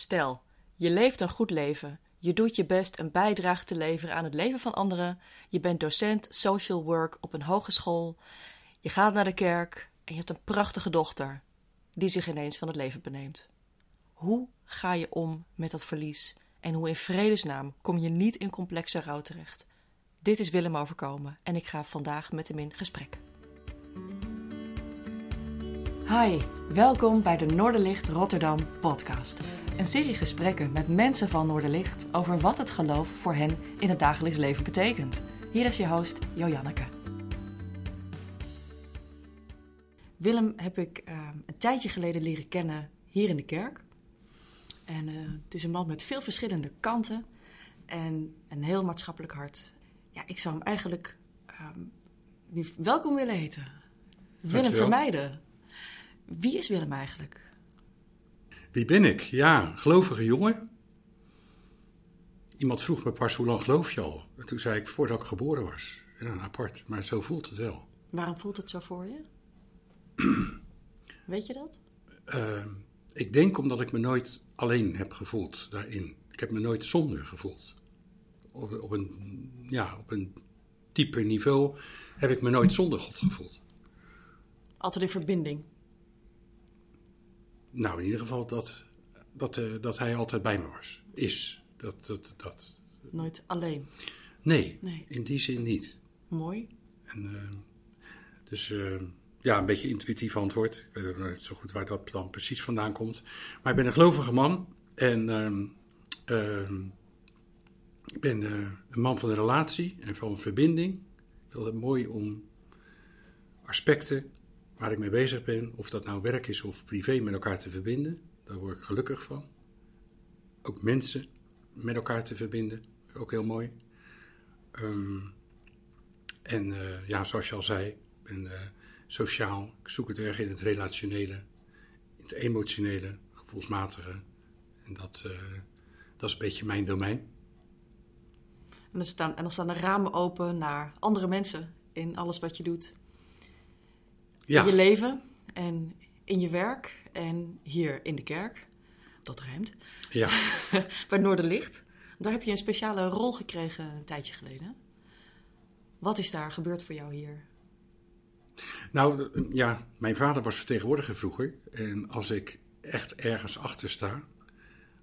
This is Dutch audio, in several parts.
Stel, je leeft een goed leven. Je doet je best een bijdrage te leveren aan het leven van anderen. Je bent docent social work op een hogeschool. Je gaat naar de kerk en je hebt een prachtige dochter die zich ineens van het leven beneemt. Hoe ga je om met dat verlies en hoe in vredesnaam kom je niet in complexe rouw terecht? Dit is Willem overkomen en ik ga vandaag met hem in gesprek. Hi, welkom bij de Noorderlicht Rotterdam podcast. Een serie gesprekken met mensen van Noorderlicht over wat het geloof voor hen in het dagelijks leven betekent. Hier is je host Jojanneke. Willem heb ik uh, een tijdje geleden leren kennen hier in de kerk. En uh, het is een man met veel verschillende kanten en een heel maatschappelijk hart. Ja, ik zou hem eigenlijk uh, welkom willen heten. Willem Vermeijden. Wie is Willem eigenlijk? Wie ben ik? Ja, gelovige jongen. Iemand vroeg me pas hoe lang geloof je al? En toen zei ik voordat ik geboren was. Ja, apart, maar zo voelt het wel. Waarom voelt het zo voor je? Weet je dat? Uh, ik denk omdat ik me nooit alleen heb gevoeld daarin. Ik heb me nooit zonder gevoeld. Op, op een, ja, op een dieper niveau heb ik me nooit zonder God gevoeld. Altijd in verbinding? Nou, in ieder geval dat, dat, uh, dat hij altijd bij me was. Is. Dat, dat, dat. Nooit alleen? Nee, nee. in die zin niet. Mooi. En, uh, dus uh, ja, een beetje intuïtief antwoord. Ik weet ook nooit zo goed waar dat dan precies vandaan komt. Maar ik ben een gelovige man. En ehm, ik ben een man van de relatie en van verbinding. Ik vind het mooi om aspecten waar ik mee bezig ben, of dat nou werk is of privé, met elkaar te verbinden. Daar word ik gelukkig van. Ook mensen met elkaar te verbinden, ook heel mooi. Um, en uh, ja, zoals je al zei, ik ben uh, sociaal. Ik zoek het erg in het relationele, in het emotionele, gevoelsmatige. En dat, uh, dat is een beetje mijn domein. En dan, staan, en dan staan de ramen open naar andere mensen in alles wat je doet ja. in je leven en in je werk en hier in de kerk. Dat rijmt. Ja. Bij Noorderlicht. Daar heb je een speciale rol gekregen een tijdje geleden. Wat is daar gebeurd voor jou hier? Nou, ja, mijn vader was vertegenwoordiger vroeger. En als ik echt ergens achter sta,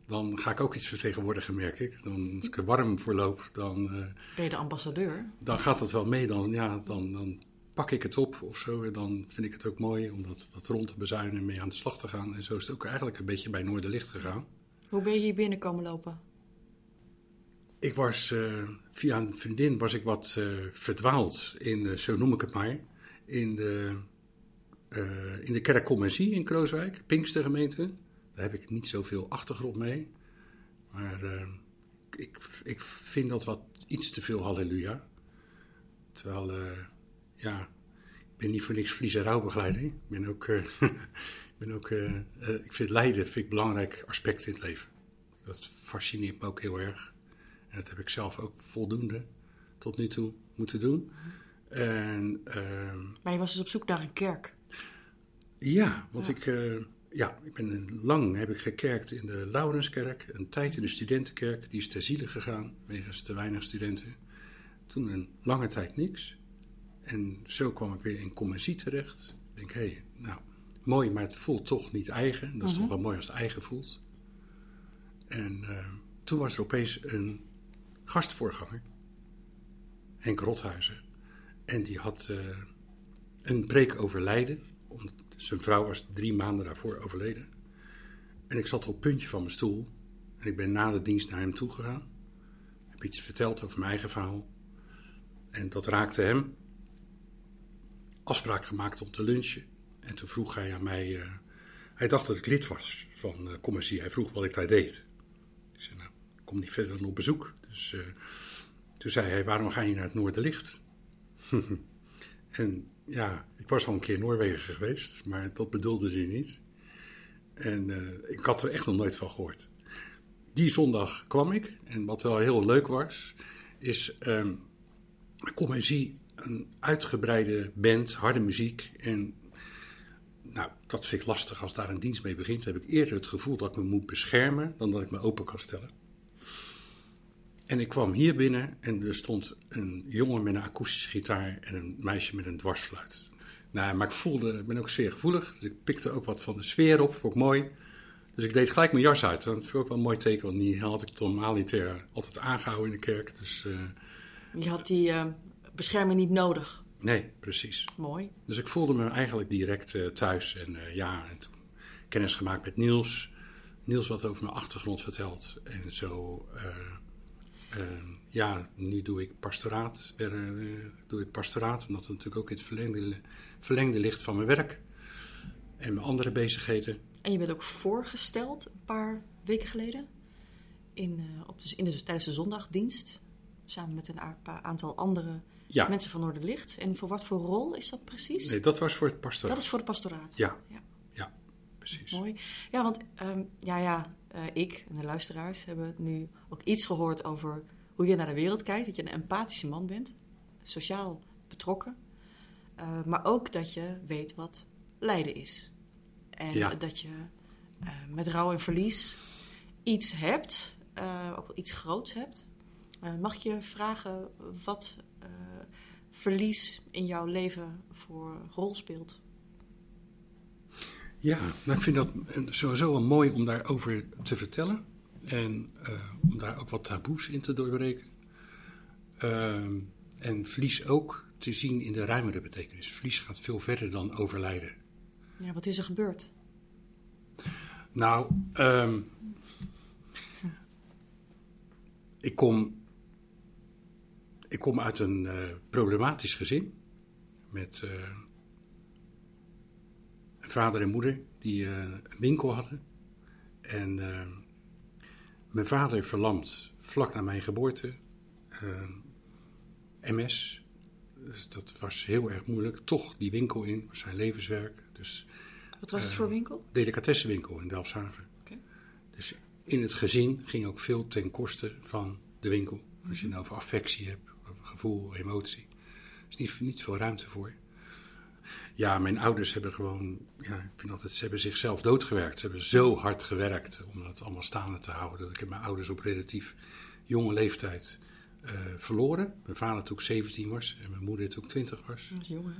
dan ga ik ook iets vertegenwoordigen, merk ik. Dan, als ik er warm voor loop, dan... Uh, ben je de ambassadeur? Dan gaat dat wel mee. Dan, ja, dan, dan pak ik het op of zo. En dan vind ik het ook mooi om dat, dat rond te bezuinen en mee aan de slag te gaan. En zo is het ook eigenlijk een beetje bij Noorderlicht gegaan. Hoe ben je hier binnenkomen lopen? Ik was, uh, via een vriendin was ik wat uh, verdwaald in, uh, zo noem ik het maar, in de, in de kerkconventie in Krooswijk, Pinkstergemeente. Daar heb ik niet zoveel achtergrond mee. Maar ik, ik vind dat wat iets te veel halleluja. Terwijl ja, ik ben niet voor niks vlies- en rouwbegeleider. Ik ben ook, uh, ik, ben ook uh, uh, ik vind lijden vind ik een belangrijk aspect in het leven. Dat fascineert me ook heel erg. En dat heb ik zelf ook voldoende tot nu toe moeten doen. En, ehm, maar je was dus op zoek naar een kerk? Ja, want ja. ik, ja, ik ben lang heb ik gekerkt in de Laurenskerk. Een tijd in de studentenkerk. Die is ter ziele gegaan, wegens te weinig studenten. Toen een lange tijd niks. En zo kwam ik weer in commissie terecht. Ik denk, hé, hey, nou, mooi, maar het voelt toch niet eigen. Dat is Mhm. toch wel mooi als het eigen voelt. En uh, toen was er opeens een gastvoorganger, Henk Rothuizen. En die had uh, een preek over lijden. Omdat zijn vrouw was drie maanden daarvoor overleden. En ik zat op het puntje van mijn stoel. En ik ben na de dienst naar hem toe gegaan. Heb iets verteld over mijn eigen verhaal. En dat raakte hem afspraak gemaakt om te lunchen. En toen vroeg hij aan mij. Uh, hij dacht dat ik lid was van uh, commissie. Hij vroeg wat ik daar deed. Zei: Nou, kom niet verder dan op bezoek. Dus uh, toen zei hij: Waarom ga je naar het Noorderlicht? en ja, ik was al een keer Noorwegen geweest, maar dat bedoelde hij niet. En ik had er echt nog nooit van gehoord. Die zondag kwam ik. En wat wel heel leuk was, is. Um, commissie een uitgebreide band, harde muziek. En nou, dat vind ik lastig als daar een dienst mee begint. heb ik eerder het gevoel dat ik me moet beschermen dan dat ik me open kan stellen. En ik kwam hier binnen en er stond een jongen met een akoestische gitaar en een meisje met een dwarsfluit. Nou, maar ik voelde, ik ben ook zeer gevoelig, dus ik pikte ook wat van de sfeer op, vond ik mooi. Dus ik deed gelijk mijn jas uit. Dat vind ik ook wel een mooi teken, want die had ik normaliter altijd aangehouden in de kerk. Dus, uh, je had die uh, bescherming niet nodig. Nee, precies. Mooi. Dus ik voelde me eigenlijk direct uh, thuis. En ja, en toen kennis gemaakt met Niels. Niels wat over mijn achtergrond verteld. En zo, ja, nu doe ik pastoraat. doe ik pastoraat, omdat het natuurlijk ook in het verlengde, verlengde ligt van mijn werk. En mijn andere bezigheden. En je bent ook voorgesteld een paar weken geleden in, op de, in de, tijdens de zondagdienst. Samen met een aantal andere ja. mensen van Noorderlicht. En voor wat voor rol is dat precies? Nee, dat was voor het pastoraat. Dat is voor het pastoraat. Ja, ja. ja precies. Mooi. Ja, want um, ja, ja, uh, ik en de luisteraars hebben nu ook iets gehoord over hoe je naar de wereld kijkt. Dat je een empathische man bent, sociaal betrokken. Uh, maar ook dat je weet wat lijden is. En Ja. dat je eh, met rouw en verlies iets hebt, eh, ook wel iets groots hebt. Eh, mag ik je vragen wat eh, verlies in jouw leven voor rol speelt? Ja, nou, ik vind dat sowieso wel mooi om daarover te vertellen. En eh, om daar ook wat taboes in te doorbreken. Ehm, en verlies ook te zien in de ruimere betekenis. Verlies gaat veel verder dan overlijden. Ja, wat is er gebeurd? Nou, ehm, ik, kom, ik kom uit een eh, problematisch gezin. Met eh, een vader en moeder die eh, een winkel hadden. En mijn vader verlamd vlak na mijn geboorte. MS. Dus dat was heel erg moeilijk. Toch die winkel in, was zijn levenswerk. Dus Wat was het voor winkel? delicatessenwinkel in Delfshaven. Dus in het gezin ging ook veel ten koste van de winkel. Als je het nou over affectie hebt, gevoel, emotie. Er is niet, niet veel ruimte voor. Ja, mijn ouders hebben gewoon, ja, ik vind altijd, ze hebben zichzelf doodgewerkt. Ze hebben zo hard gewerkt om dat allemaal staande te houden. Dat ik heb mijn ouders op relatief jonge leeftijd eh, verloren. Mijn vader toen ik 17 was en mijn moeder toen ik 20 was Dat is jong, hè?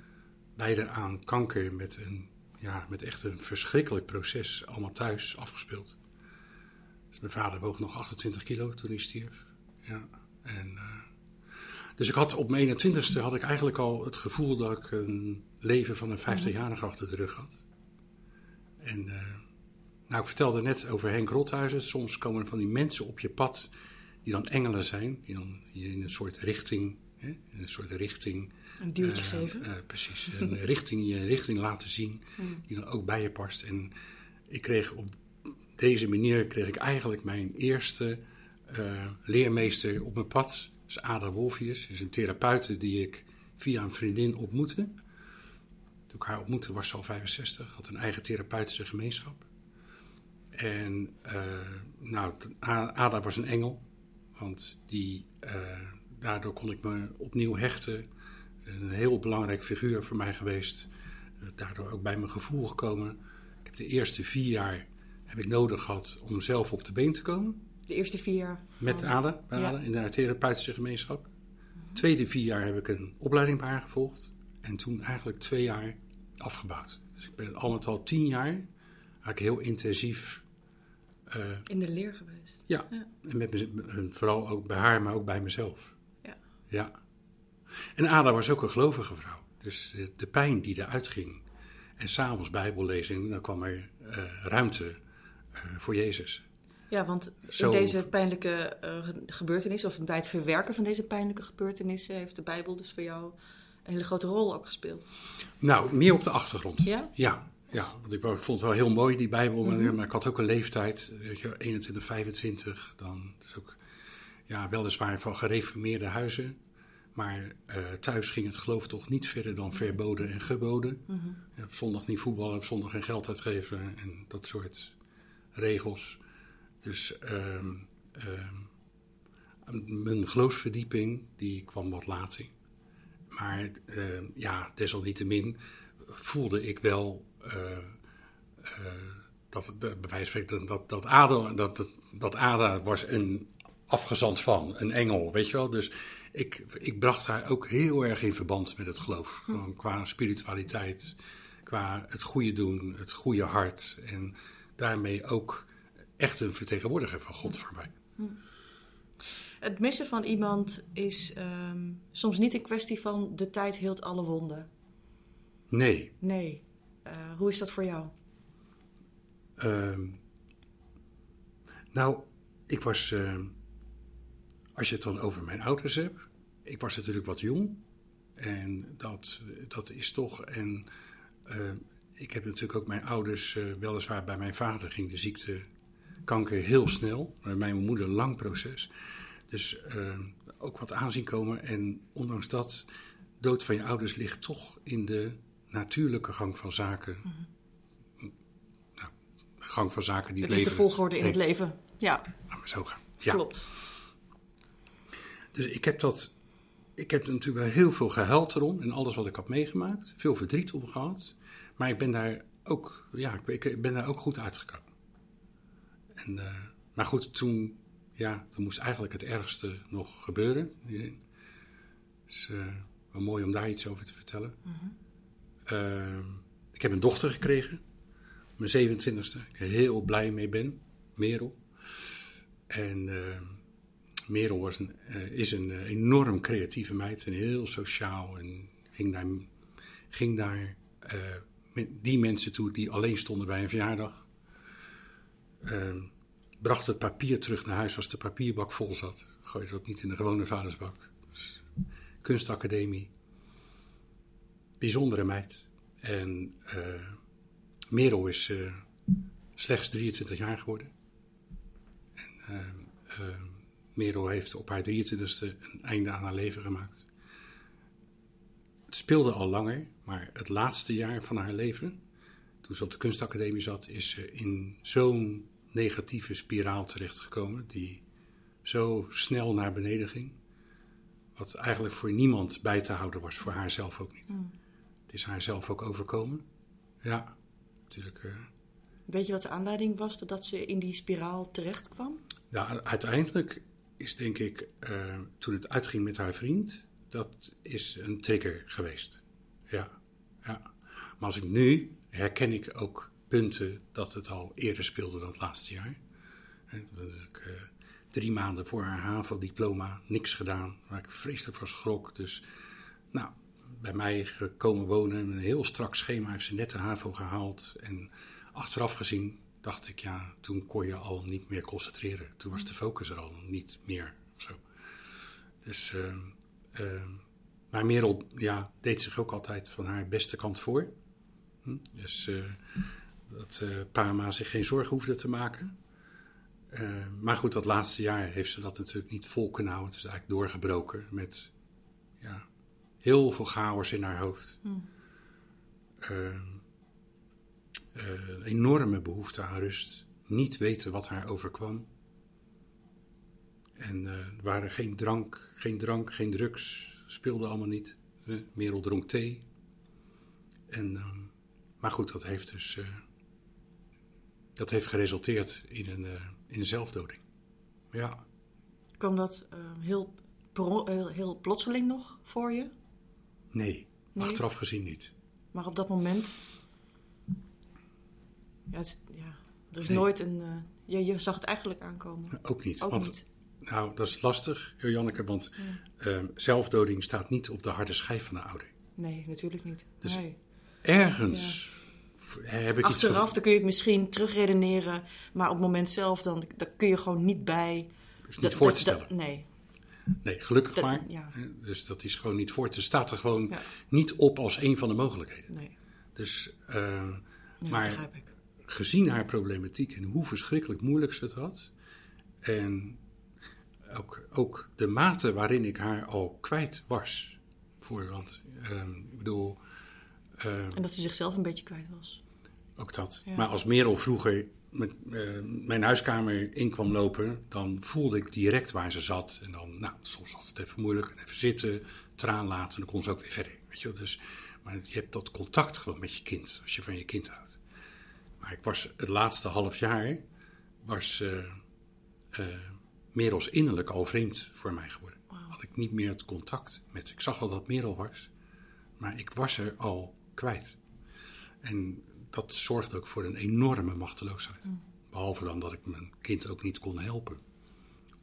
beide aan kanker met, een, ja, met echt een verschrikkelijk proces, allemaal thuis afgespeeld. Dus mijn vader woog nog 28 kilo toen hij stierf. Ja, en, eh, dus ik had op mijn 21ste had ik eigenlijk al het gevoel dat ik een leven van een 50-jarige achter de rug had. En eh, nou, ik vertelde net over Henk Rothuizen. Soms komen er van die mensen op je pad die dan engelen zijn, die dan je in een soort richting, hè, in een soort richting Een duwtje eh, geven. eh, precies. Een richting, je richting laten zien Hmm. die dan ook bij je past. En ik kreeg op deze manier kreeg ik eigenlijk mijn eerste leermeester op mijn pad. Is Ada Wolfius. Is een therapeute die ik via een vriendin ontmoette. Toen ik haar ontmoette was ze al 65, had een eigen therapeutische gemeenschap. En eh, nou, Ada was een engel, want die, eh, daardoor kon ik me opnieuw hechten. Een heel belangrijk figuur voor mij geweest. Eh, Daardoor ook bij mijn gevoel gekomen. De eerste vier jaar heb ik nodig gehad om zelf op de been te komen. De eerste vier jaar. van- Met Ada, bij Ja. In de therapeutische gemeenschap. Tweede vier jaar heb ik een opleiding bij haar gevolgd. En toen eigenlijk twee jaar afgebouwd. Dus ik ben al met al tien jaar eigenlijk heel intensief. eh, In de leer geweest. ja, Ja. en met vooral ook bij haar, maar ook bij mezelf. Ja. Ja. En Ada was ook een gelovige vrouw. Dus de, de pijn die eruit ging. En s'avonds bijbellezing, dan kwam er eh, ruimte eh, voor Jezus. Ja, want Zo- in deze pijnlijke eh, ge- gebeurtenis, of bij het verwerken van deze pijnlijke gebeurtenissen, heeft de Bijbel dus voor jou een hele grote rol ook gespeeld. Nou, meer op de achtergrond. Ja? Ja, ja, want ik, vond het wel heel mooi, die Bijbel. maar- Mhm. Maar ik had ook een leeftijd, weet je, 21, 25. Dan is ook, ja, weliswaar van gereformeerde huizen. Maar eh, thuis ging het geloof toch niet verder dan verboden en geboden. Mhm. Ja, op zondag niet voetballen, op zondag geen geld uitgeven en dat soort regels. Dus ehm, ehm, mijn geloofsverdieping, die kwam wat later. Maar ehm, ja, desalniettemin voelde ik wel eh, eh, dat, de, bij wijze van spreken, dat, dat, Ada, dat, dat, Ada was een afgezant van, een engel, weet je wel. Dus ik, ik bracht haar ook heel erg in verband met het geloof. Gewoon qua spiritualiteit, qua het goede doen, het goede hart. En daarmee ook echt een vertegenwoordiger van God voor mij. Het missen van iemand is ehm, soms niet een kwestie van de tijd hield alle wonden. Nee. Nee. Eh, hoe is dat voor jou? Ehm, nou, ik was, ehm, als je het dan over mijn ouders hebt, ik was natuurlijk wat jong. En dat, dat is toch, en ik heb natuurlijk ook mijn ouders, eh, weliswaar bij mijn vader ging de ziekte kanker heel snel, bij mijn moeder een lang proces. Dus ehm, ook wat aanzien komen. En ondanks dat, dood van je ouders ligt toch in de natuurlijke gang van zaken. Nou, de gang van zaken die Het het is de volgorde in het leven. Ja, Laat maar zo gaan. Ja. klopt. Dus ik heb dat. Ik heb natuurlijk wel heel veel gehuild erom en alles wat ik had meegemaakt. Veel verdriet om gehad. Maar ik ben daar ook, ja, ik ben daar ook goed uitgekomen. En, eh, maar goed, toen, ja, toen moest eigenlijk het ergste nog gebeuren. Dus eh, wel mooi om daar iets over te vertellen. Eh, ik heb een dochter gekregen, mijn 27e, ik heel blij mee ben, Merel. En Merel was een, is een enorm creatieve meid en heel sociaal. En ging daar, ging daar met die mensen toe die alleen stonden bij een verjaardag. Ehm, bracht het papier terug naar huis als de papierbak vol zat. Gooide dat niet in de gewone vuilnisbak. Dus, kunstacademie. Bijzondere meid. En eh, Merel is eh, slechts 23 jaar geworden. En eh, Merel heeft op haar 23e een einde aan haar leven gemaakt. Het speelde al langer, maar het laatste jaar van haar leven, toen ze op de kunstacademie zat, is ze in zo'n negatieve spiraal terechtgekomen, die zo snel naar beneden ging. Wat eigenlijk voor niemand bij te houden was, voor haar zelf ook niet. Het is haar zelf ook overkomen. Ja, natuurlijk. eh, Weet je wat de aanleiding was dat ze in die spiraal terecht kwam? Ja, uiteindelijk is denk ik, eh, toen het uitging met haar vriend, dat is een trigger geweest. Ja, ja. Maar als ik nu, herken ik ook punten dat het al eerder speelde dan het laatste jaar. Ik, eh, drie maanden voor haar HAVO-diploma niks gedaan, waar ik vreselijk van schrok. Dus, nou, bij mij gekomen wonen, een heel strak schema, heeft ze net de HAVO gehaald. En achteraf gezien dacht ik, ja, toen kon je al niet meer concentreren. Toen was de focus er al niet meer. Dus, ehm, ehm, maar Merel ja, deed zich ook altijd van haar beste kant voor. Hm? Dus eh, dat eh Parma zich geen zorgen hoefde te maken. Eh, maar goed, dat laatste jaar heeft ze dat natuurlijk niet vol kunnen houden. Het is eigenlijk doorgebroken met ja, heel veel chaos in haar hoofd. Ehm, eh, enorme behoefte aan rust. Niet weten wat haar overkwam. En er waren geen drank, geen drank, geen drugs. Speelde allemaal niet. Merel dronk thee. En, ehm, maar goed, dat heeft dus... eh, dat heeft geresulteerd in een, eh, in een zelfdoding. Ja. Kwam dat eh, heel, pro- heel, heel plotseling nog voor je? Nee, Nee? achteraf gezien niet. Maar op dat moment. Ja, het, ja er is Nee. nooit een. eh, je, je zag het eigenlijk aankomen. Ook niet. Ook want, niet. Nou, dat is lastig, Janneke, want ehm, zelfdoding staat niet op de harde schijf van de ouder. Nee, natuurlijk niet. Dus nee. Ergens heb ik Achteraf dan kun je het misschien terugredeneren, maar op het moment zelf dan, dan kun je gewoon niet bij. is niet voor te stellen. nee, Nee, gelukkig dat- maar. ja. Dus dat is gewoon niet voor te. staat er gewoon Ja. niet op als een van de mogelijkheden. nee. Dus, ehm, Ja, maar ik. gezien haar problematiek en hoe verschrikkelijk moeilijk ze het had. En ook, ook de mate waarin ik haar al kwijt was. Voor, want ehm, ik bedoel, ehm, En dat ze zichzelf een beetje kwijt was. ook dat. Ja. Maar als Merel vroeger met eh, mijn huiskamer in kwam lopen, dan voelde ik direct waar ze zat. En dan, nou, soms was het even moeilijk, en even zitten, traan laten, en dan kon ze ook weer verder. Weet je wel? Dus, Maar je hebt dat contact gewoon met je kind, als je van je kind houdt. Maar ik was het laatste half jaar, was uh, uh, Merels innerlijk al vreemd voor mij geworden. Had ik niet meer het contact met. Ik zag wel dat Merel was, maar ik was er al kwijt. En dat zorgde ook voor een enorme machteloosheid. Mm. Behalve dan dat ik mijn kind ook niet kon helpen.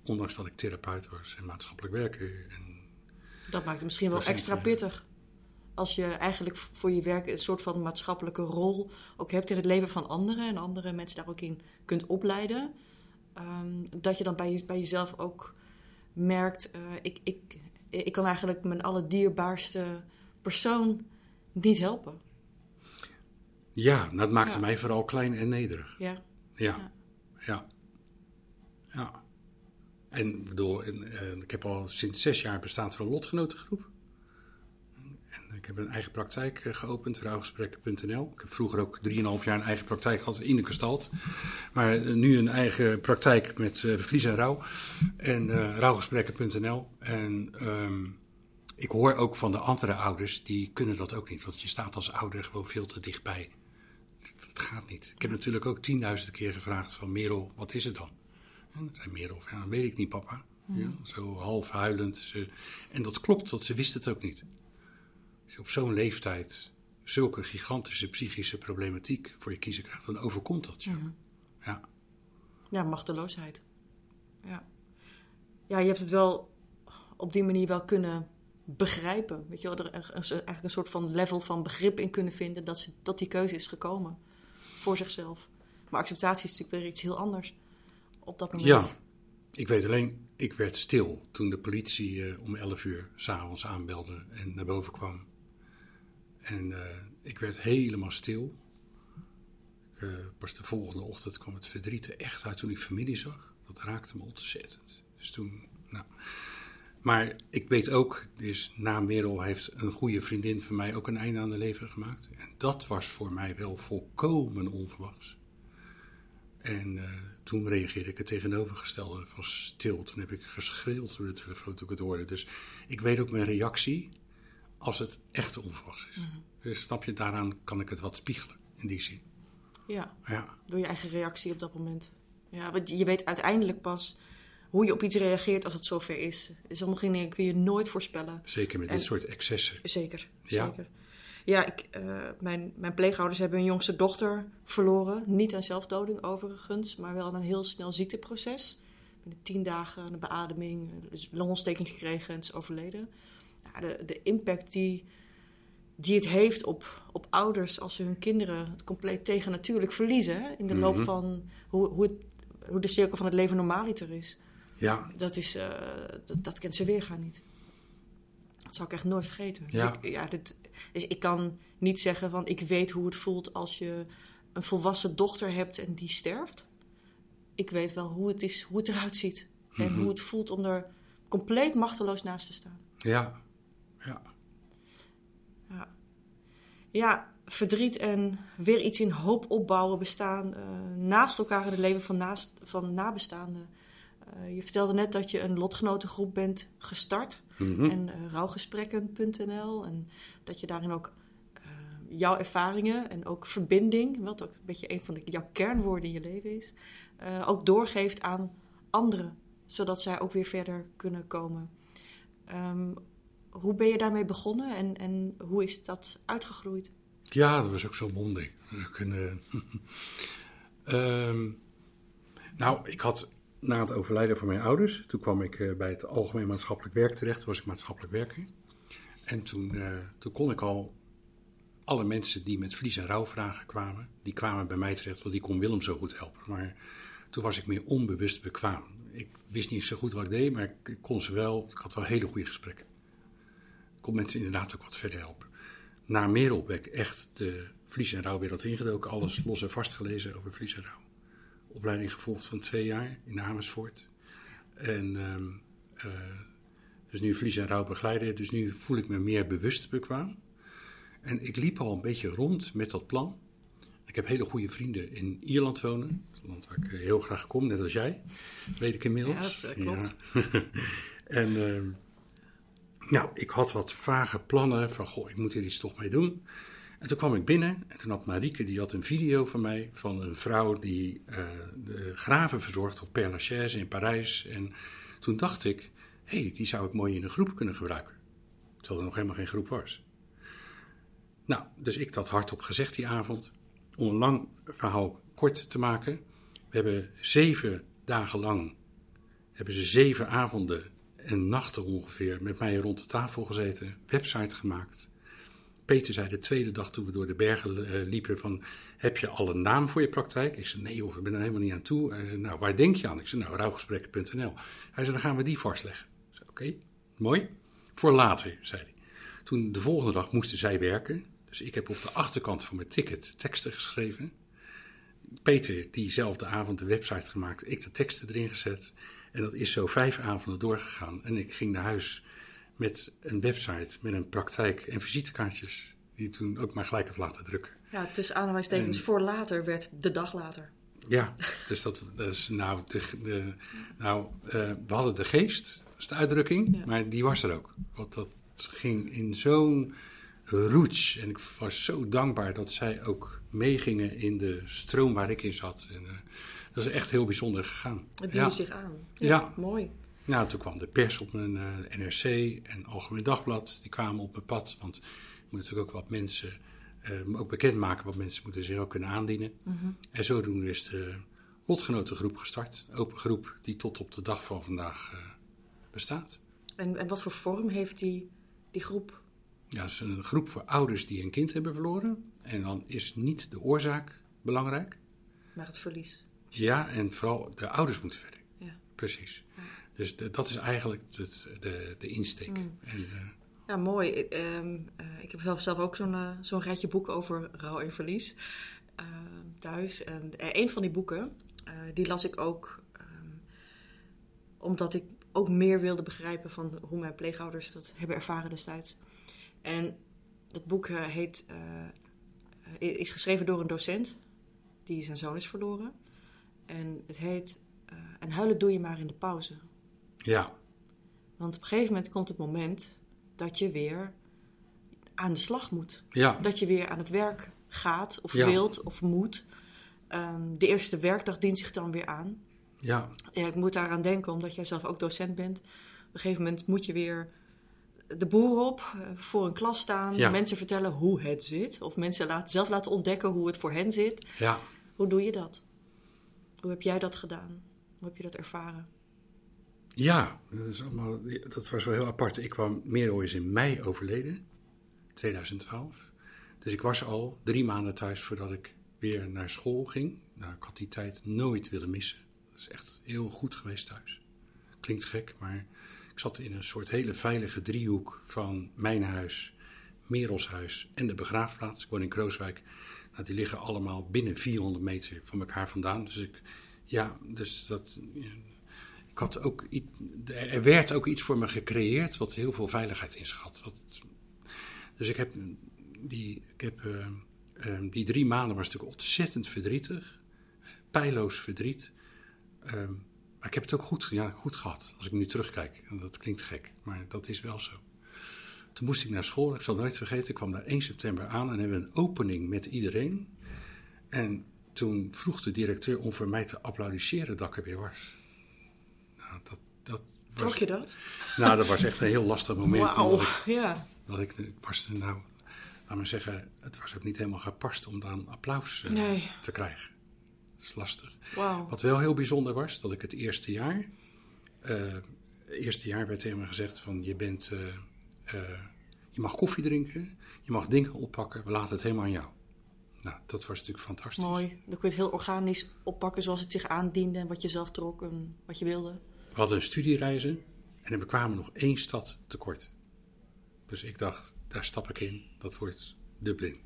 Ondanks dat ik therapeut was en maatschappelijk werker. En dat maakt het misschien wel extra pittig. Als je eigenlijk voor je werk een soort van maatschappelijke rol ook hebt in het leven van anderen. En andere mensen daar ook in kunt opleiden. Um, dat je dan bij, je, bij jezelf ook merkt: uh, ik, ik, ik kan eigenlijk mijn allerdierbaarste persoon niet helpen. Ja, dat maakte mij vooral klein en nederig. Ja. Ja. Ja. ja. En bedoel, uh, ik heb al sinds zes jaar bestaat er een lotgenotengroep. En ik heb een eigen praktijk uh, geopend, rouwgesprekken.nl. Ik heb vroeger ook 3,5 jaar een eigen praktijk gehad in de Kastalt. Maar uh, nu een eigen praktijk met vlies en rouw. En rouwgesprekken.nl. En um, ik hoor ook van de andere ouders, die kunnen dat ook niet. Want je staat als ouder gewoon veel te dichtbij dat gaat niet. Ik heb natuurlijk ook tienduizend keer gevraagd van Merel, wat is het dan? En zei Merel, ja, weet ik niet papa. Hmm. Ja, zo half huilend. Ze, en dat klopt, want ze wist het ook niet. Als je op zo'n leeftijd zulke gigantische psychische problematiek voor je kiezen krijgt, dan overkomt dat je. Hmm. Ja. Ja, machteloosheid. Ja. Ja, je hebt het wel op die manier wel kunnen begrijpen. Weet je wel, er eigenlijk een soort van level van begrip in kunnen vinden dat, ze, dat die keuze is gekomen voor zichzelf. Maar acceptatie is natuurlijk weer iets heel anders op dat moment. Ja, ik weet alleen, ik werd stil toen de politie uh, om 11 uur s'avonds aanbelde en naar boven kwam. En uh, ik werd helemaal stil. Uh, pas de volgende ochtend kwam het verdriet er echt uit toen ik familie zag. Dat raakte me ontzettend. Dus toen, nou. Maar ik weet ook, dus na Merel heeft een goede vriendin van mij ook een einde aan de leven gemaakt. En dat was voor mij wel volkomen onverwachts. En uh, toen reageerde ik het tegenovergestelde van stil. Toen heb ik geschreeuwd door de telefoon toen ik het hoorde. Dus ik weet ook mijn reactie als het echt onverwachts is. Mm Dus snap je, daaraan kan ik het wat spiegelen in die zin. Ja, ja, door je eigen reactie op dat moment. Ja, want je weet uiteindelijk pas hoe je op iets reageert als het zover is. Sommige dingen kun je nooit voorspellen. Zeker met dit soort excessen. Zeker, ja. zeker. Ja, ik, uh, mijn, mijn pleegouders hebben hun jongste dochter verloren. Niet aan zelfdoding overigens, maar wel aan een heel snel ziekteproces. Binnen tien dagen een beademing, dus longontsteking gekregen en is overleden. Ja, de, de impact die, die het heeft op, op ouders als ze hun kinderen het compleet tegennatuurlijk verliezen. In de loop mhm. van hoe, hoe, het, hoe de cirkel van het leven normaaliter is. Ja. Dat, is, uh, dat, dat kent ze weergaan niet. Dat zou ik echt nooit vergeten. Dus ja. Dus, ik, ja, dit, dus ik kan niet zeggen van ik weet hoe het voelt als je een volwassen dochter hebt en die sterft. Ik weet wel hoe het, is, hoe het eruit ziet. En mhm. hoe het voelt om er compleet machteloos naast te staan. Ja, ja. Ja, ja verdriet en weer iets in hoop opbouwen bestaan uh, naast elkaar in het leven van, naast, van nabestaanden. Uh, je vertelde net dat je een lotgenotengroep bent gestart. Mm En uh, rouwgesprekken.nl. En dat je daarin ook uh, jouw ervaringen en ook verbinding, wat ook een beetje een van de, jouw kernwoorden in je leven is, ook doorgeeft aan anderen. Zodat zij ook weer verder kunnen komen. Um, hoe ben je daarmee begonnen en, en hoe is dat uitgegroeid? Ja, dat was ook zo mondig. Um, nou, ik had na het overlijden van mijn ouders, toen kwam ik uh, bij het Algemeen Maatschappelijk Werk terecht. Toen was ik maatschappelijk werker. En toen, uh, toen kon ik al alle mensen die met vlies- en rouwvragen kwamen, die kwamen bij mij terecht, want die kon Willem zo goed helpen. Maar toen was ik meer onbewust bekwaam. Ik wist niet zo goed wat ik deed, maar ik kon ze wel, ik had wel hele goede gesprekken. Ik kon mensen inderdaad ook wat verder helpen. Na Merel ben ik echt de vlies- en rouwwereld ingedoken, alles los en vast gelezen over vlies en rouw opleiding gevolgd van twee jaar in Amersfoort. En um, uh, dus nu vlies- en rouwbegeleider, dus nu voel ik me meer bewust bekwaam. En ik liep al een beetje rond met dat plan. Ik heb hele goede vrienden in Ierland wonen. Een land waar ik eh, heel graag kom, net als jij. weet ik inmiddels. Ja, dat uh, klopt. Ja. en uh, Nou, ik had wat vage plannen van, goh, ik moet hier iets toch mee doen. En toen kwam ik binnen en toen had Marieke, die had een video van mij van een vrouw die uh, de graven verzorgt op Père Lachaise in Parijs. En toen dacht ik, hé, hey, die zou ik mooi in een groep kunnen gebruiken. Terwijl er nog helemaal geen groep was. Nou, dus ik dat hardop gezegd die avond. Om een lang verhaal kort te maken. We hebben zeven dagen lang, hebben ze zeven avonden en nachten ongeveer met mij rond de tafel gezeten, website gemaakt. Peter zei de tweede dag toen we door de bergen uh, liepen van, heb je al een naam voor je praktijk? Ik zei, nee joh, ik ben er helemaal niet aan toe. Hij zei, nou, waar denk je aan? Ik zei, nou, rouwgesprekken.nl. Hij zei, dan gaan we die vastleggen. Ik zei, oké, mooi. Voor later, zei hij. Toen de volgende dag moesten zij werken. Dus ik heb op de achterkant van mijn ticket teksten geschreven. Peter diezelfde avond de website gemaakt, ik de teksten erin gezet. En dat is zo vijf avonden doorgegaan. En ik ging naar huis met een website, met een praktijk en visitekaartjes. Die toen ook maar gelijk heb laten drukken. Ja, tussen aanhalingstekens voor later werd de dag later. Ja, dus dat, is nou, de, de, nou uh, we hadden de geest, dat is de uitdrukking, maar die was er ook. Want dat ging in zo'n roots. En ik was zo dankbaar dat zij ook meegingen in de stroom waar ik in zat. En, uh, dat is echt heel bijzonder gegaan. Het diende zich aan. Ja, ja, mooi. Nou, toen kwam de pers op mijn uh, NRC en Algemeen Dagblad. Die kwamen op mijn pad, want je moet natuurlijk ook wat mensen uh, ook bekendmaken wat mensen moeten zich ook kunnen aandienen. Mhm. En zodoende is de lotgenotengroep gestart. Open groep die tot op de dag van vandaag uh, bestaat. En, en wat voor vorm heeft die, die groep? Ja, het is een groep voor ouders die een kind hebben verloren. En dan is niet de oorzaak belangrijk. Maar het verlies. Ja, en vooral de ouders moeten verder. Ja. Precies. Ja. Dus de, dat is eigenlijk het, de, de insteek. Mm. En, uh, ja, mooi. Ik, uh, ik heb zelf, zelf ook zo'n uh, zo'n rijtje boeken over rouw en verlies thuis. En een van die boeken, die las ik ook ehm, omdat ik ook meer wilde begrijpen van hoe mijn pleegouders dat hebben ervaren destijds. En dat boek heet, is geschreven door een docent die zijn zoon is verloren. En het heet En huilen doe je maar in de pauze. Ja. Want op een gegeven moment komt het moment dat je weer aan de slag moet. Ja. Dat je weer aan het werk gaat, of Ja. wilt, of moet. Ehm, de eerste werkdag dient zich dan weer aan. Ja. Ja, ik moet daaraan denken, omdat jij zelf ook docent bent. Op een gegeven moment moet je weer de boer op, eh, voor een klas staan, Ja. mensen vertellen hoe het zit. Of mensen laten, zelf laten ontdekken hoe het voor hen zit. Ja. Hoe doe je dat? Hoe heb jij dat gedaan? Hoe heb je dat ervaren? Ja, dat, is allemaal, dat was wel heel apart. Ik kwam Merel is in mei overleden, 2012. Dus ik was al drie maanden thuis voordat ik weer naar school ging. Nou, ik had die tijd nooit willen missen. Dat is echt heel goed geweest thuis. Klinkt gek, maar ik zat in een soort hele veilige driehoek van mijn huis, Merels huis en de begraafplaats. Ik woon in Krooswijk. Nou, die liggen allemaal binnen 400 meter van elkaar vandaan. Dus ik, ja, dus dat, ik had ook, er werd ook iets voor me gecreëerd wat heel veel veiligheid in zich had. Dus ik heb, die, ik heb eh, eh, die drie maanden was natuurlijk ontzettend verdrietig, pijloos verdriet. Ehm, maar ik heb het ook goed, ja, goed gehad als ik nu terugkijk. Dat klinkt gek, maar dat is wel zo. Toen moest ik naar school, ik zal nooit vergeten, ik kwam daar 1 september aan en hebben een opening met iedereen. En toen vroeg de directeur om voor mij te applaudisseren dat ik er weer was. Dat, was, Trok je dat? nou, dat was echt een heel lastig moment. Wauw, ja. dat ik, ik was nou, laat maar zeggen, het was ook niet helemaal gepast om dan applaus eh, Nee. te krijgen. Dat is lastig. Wat wel heel bijzonder was, dat ik het eerste jaar, eh, het eerste jaar werd tegen me gezegd van je bent, eh, eh, je mag koffie drinken, je mag dingen oppakken, we laten het helemaal aan jou. Nou, dat was natuurlijk fantastisch. Mooi. Dan kun je het heel organisch oppakken zoals het zich aandiende en wat je zelf trok en wat je wilde. We hadden een studiereizen en we kwamen nog één stad tekort. Dus ik dacht, daar stap ik in, dat wordt Dublin.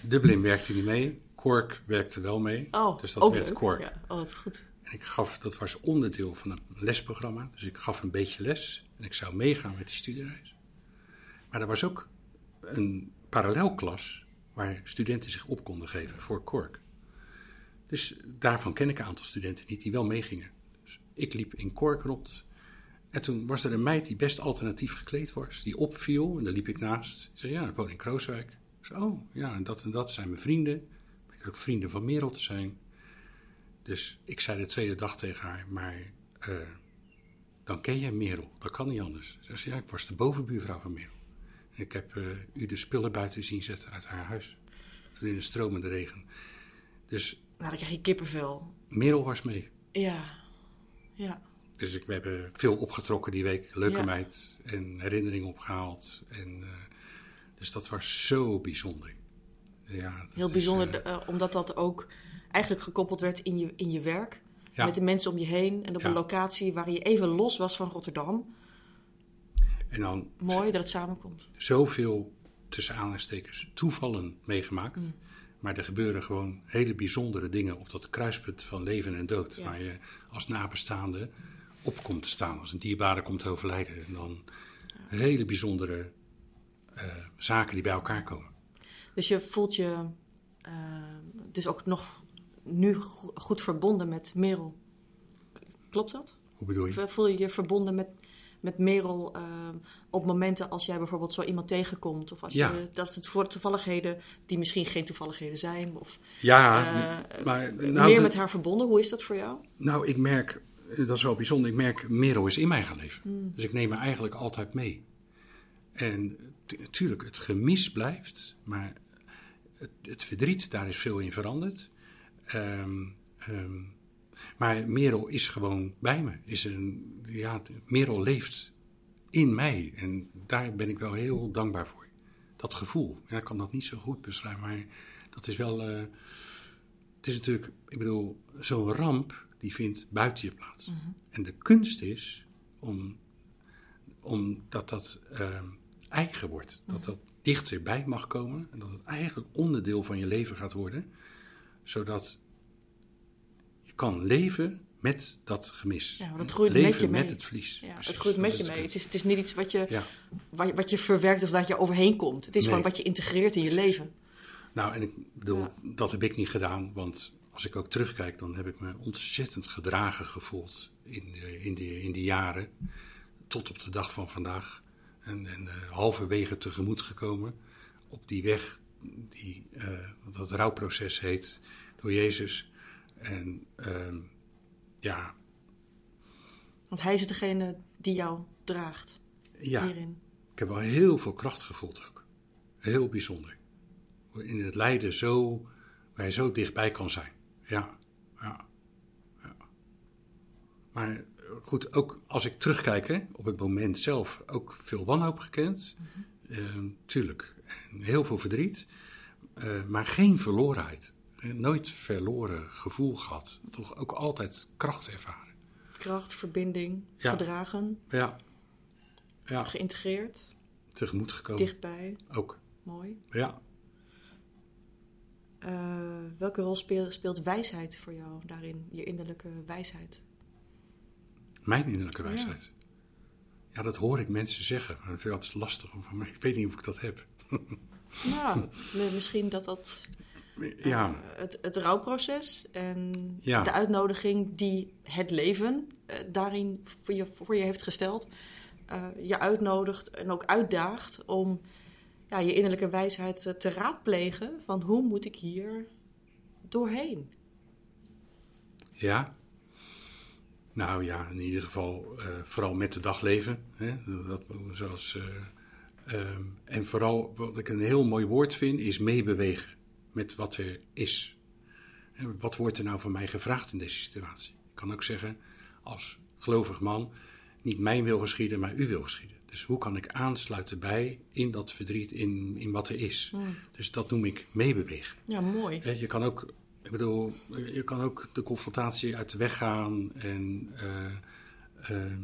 Dublin werkte niet mee, Cork werkte wel mee. Oh, dus dat werd leuk. Cork. Ja. Oh, wat goed. En ik gaf, dat was onderdeel van een lesprogramma. Dus ik gaf een beetje les en ik zou meegaan met die studiereis. Maar er was ook een parallelklas waar studenten zich op konden geven voor Cork. Dus daarvan ken ik een aantal studenten niet die wel meegingen. Ik liep in rond. En toen was er een meid die best alternatief gekleed was, die opviel. En daar liep ik naast. Ik zei, ja, ik woon in Krooswijk. Ik zei, oh, ja, en dat en dat zijn mijn vrienden. Ik ook vrienden van Merel te zijn. Dus ik zei de tweede dag tegen haar, maar uh, dan ken jij Merel. Dat kan niet anders. Ze zei, ja, ik was de bovenbuurvrouw van Merel. En ik heb uh, u de spullen buiten zien zetten uit haar huis. Toen in de stromende regen. Dus... Nou, dan krijg je kippenvel. Merel was mee. Ja, ja. Dus ik, we hebben veel opgetrokken die week. Leuke ja. meid. En herinneringen opgehaald. En, uh, dus dat was zo bijzonder. Ja, Heel bijzonder, is, uh, omdat dat ook eigenlijk gekoppeld werd in je, in je werk. Ja. Met de mensen om je heen. En op ja. een locatie waar je even los was van Rotterdam. En dan Mooi dat het samenkomt. Zoveel, tussen aanhalingstekens, toevallen meegemaakt. Mm. Maar er gebeuren gewoon hele bijzondere dingen op dat kruispunt van leven en dood. Ja. Waar je als nabestaande op komt te staan. Als een dierbare komt te overlijden. En dan ja. hele bijzondere uh, zaken die bij elkaar komen. Dus je voelt je uh, dus ook nog nu goed verbonden met Merel. Klopt dat? Hoe bedoel je? Voel je je verbonden met, met Merel uh, op momenten als jij bijvoorbeeld zo iemand tegenkomt? Of als Ja. je, dat het voor toevalligheden die misschien geen toevalligheden zijn? Of Ja, eh, maar nou, meer de- met haar verbonden? Hoe is dat voor jou? nou, ik merk, dat is wel bijzonder, ik merk Merel is in mij gaan leven. Hmm. Dus ik neem haar eigenlijk altijd mee. En natuurlijk, het gemis blijft, maar het, het verdriet, daar is veel in veranderd. Ehm, ehm, maar Merel is gewoon bij me. Is een, ja, Merel leeft in mij. En daar ben ik wel heel dankbaar voor. Dat gevoel. Ja, ik kan dat niet zo goed beschrijven, maar dat is wel. eh, het is natuurlijk, ik bedoel, zo'n ramp die vindt buiten je plaats. En de kunst is om, om dat dat ehm, eigen wordt. Dat dat dichterbij mag komen. En dat het eigenlijk onderdeel van je leven gaat worden. Zodat kan leven met dat gemis. Ja, het groeit leven met je mee. het verlies. Ja, het groeit dat met je de mee. Het is, het is niet iets wat je, Ja. wat, je- wat je verwerkt of dat je overheen komt. Het is Nee. gewoon wat je integreert in je leven. Nou, en ik bedoel, Ja. dat heb ik niet gedaan, want als ik ook terugkijk, dan heb ik me ontzettend gedragen gevoeld in de, in de, in die jaren, tot op de dag van vandaag. En, en eh, halverwege tegemoet gekomen op die weg, die eh, dat rouwproces heet, door Jezus. En ehm, ja, Want hij is degene die jou draagt ja, hierin. ik heb wel heel veel kracht gevoeld ook. Heel bijzonder. In het lijden zo, waar je zo dichtbij kan zijn. Ja, ja, ja. Maar eh, goed, ook als ik terugkijk hè, op het moment zelf, ook veel wanhoop gekend. Eh, tuurlijk, en heel veel verdriet. eh, maar geen verlorenheid. Nooit verloren gevoel gehad. Toch ook altijd kracht ervaren. Kracht, verbinding, Ja. gedragen, Ja, ja geïntegreerd, tegemoet gekomen. dichtbij. Ook, Mooi. ja. Eh, welke rol speelt, speelt wijsheid voor jou daarin? Je innerlijke wijsheid. Mijn innerlijke wijsheid. Ja, dat hoor ik mensen zeggen. Maar dat vind ik altijd lastig. om- Maar ik weet niet of ik dat heb. Nou, mi- misschien dat dat Ja, eh, het, het rouwproces en Ja. de uitnodiging die het leven eh, daarin voor je, voor je heeft gesteld, eh, je uitnodigt en ook uitdaagt om ja, je innerlijke wijsheid te raadplegen van hoe moet ik hier doorheen? ja. Nou ja, in ieder geval vooral met de dag leven. Hè? Dat, zoals, ehm, en vooral wat ik een heel mooi woord vind, is meebewegen met wat er is. En wat wordt er nou van mij gevraagd in deze situatie? Ik kan ook zeggen, als gelovig man, niet mijn wil geschieden, maar uw wil geschieden. Dus hoe kan ik aansluiten bij in dat verdriet, in, in wat er is? Dus dat noem ik meebewegen. Ja, mooi. Je kan ook, ik bedoel, je kan ook de confrontatie uit de weg gaan en eh, ehm,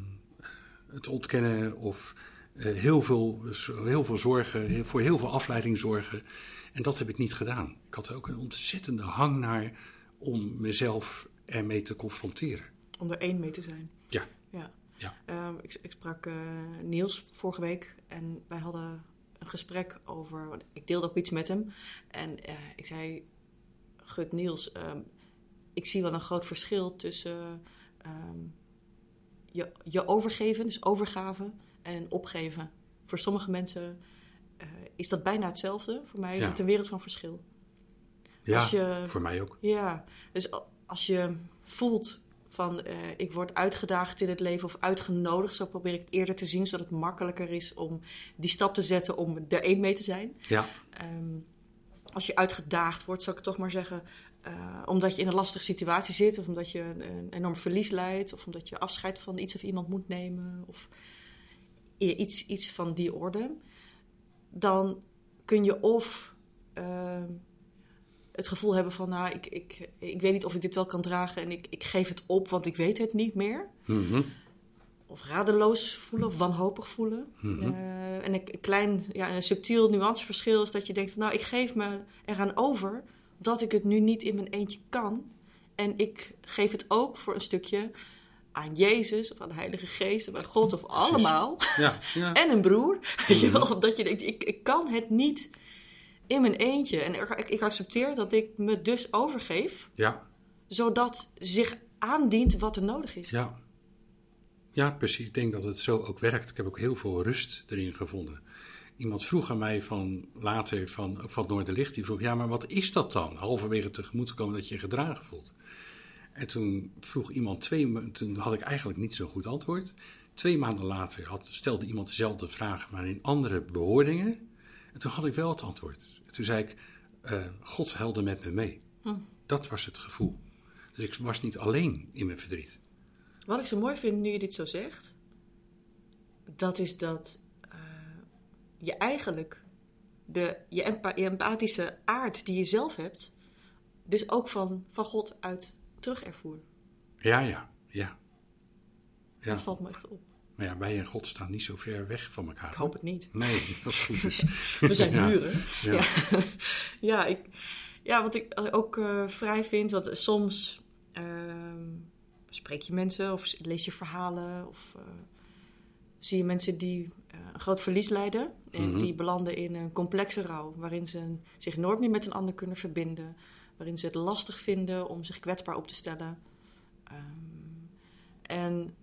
het ontkennen of eh, heel, veel, heel veel zorgen, voor heel veel afleiding zorgen. En dat heb ik niet gedaan. Ik had er ook een ontzettende hang naar om mezelf ermee te confronteren. Om er één mee te zijn. Ja, Ja. ja, Ehm, ik, ik sprak eh, Niels vorige week en wij hadden een gesprek over. want Ik deelde ook iets met hem. En eh, ik zei: Gut Niels, ehm, ik zie wel een groot verschil tussen ehm, je, je overgeven, dus overgave en opgeven. Voor sommige mensen eh, is dat bijna hetzelfde. Voor mij is Ja. het een wereld van verschil. Ja, Als je- voor mij ook. Ja, dus als je voelt van eh, ik word uitgedaagd in het leven of uitgenodigd, zo probeer ik het eerder te zien, zodat het makkelijker is om die stap te zetten om er één mee te zijn. Ja, Ehm, als je uitgedaagd wordt, zou ik toch maar zeggen, eh, omdat je in een lastige situatie zit, of omdat je een, een enorm verlies leidt, of omdat je afscheid van iets of iemand moet nemen, of iets, iets van die orde, dan kun je of ehm, het gevoel hebben van, nou, ik, ik, ik weet niet of ik dit wel kan dragen en ik, ik geef het op, want ik weet het niet meer. mhm, Of radeloos voelen of wanhopig voelen. Mhm. Eh, en een, een klein, ja, een subtiel nuanceverschil is dat je denkt: van, Nou, ik geef me eraan over dat ik het nu niet in mijn eentje kan. En ik geef het ook voor een stukje aan Jezus of aan de Heilige Geest of aan God of allemaal. ja, ja. En een broer. Weet je wel, omdat je denkt: ik, ik kan het niet in mijn eentje. En ik, ik accepteer dat ik me dus overgeef, ja, zodat zich aandient wat er nodig is. ja. Ja, precies. Ik denk dat het zo ook werkt. Ik heb ook heel veel rust erin gevonden. Iemand vroeg aan mij van later van, van Noorderlicht, die vroeg, ja, maar wat is dat dan? Halverwege tegemoet komen dat je je gedragen voelt. En toen vroeg iemand twee, toen had ik eigenlijk niet zo'n goed antwoord. Twee maanden later had, stelde iemand dezelfde vraag, maar in andere bewoordingen. En toen had ik wel het antwoord. Toen zei ik, eh, God huilde met me mee. Dat was het gevoel. Dus ik was niet alleen in mijn verdriet. Wat ik zo mooi vind nu je dit zo zegt, dat is dat eh, je eigenlijk de, je, je empathische aard die je zelf hebt, dus ook van, van God uit terug ervoer. Ja, ja, ja. Ja, Dat valt me echt op. maar ja, wij en God staan niet zo ver weg van elkaar. Ik hoop het niet. Nee, dat is goed. is. We zijn Ja, buren. ja. Ja, ja, ik, ja wat ik ook eh, vrij vind, want soms ehm, spreek je mensen of lees je verhalen of eh, zie je mensen die eh, een groot verlies lijden en Mhm. die belanden in een complexe rouw, waarin ze zich nooit meer met een ander kunnen verbinden, waarin ze het lastig vinden om zich kwetsbaar op te stellen. Ehm, en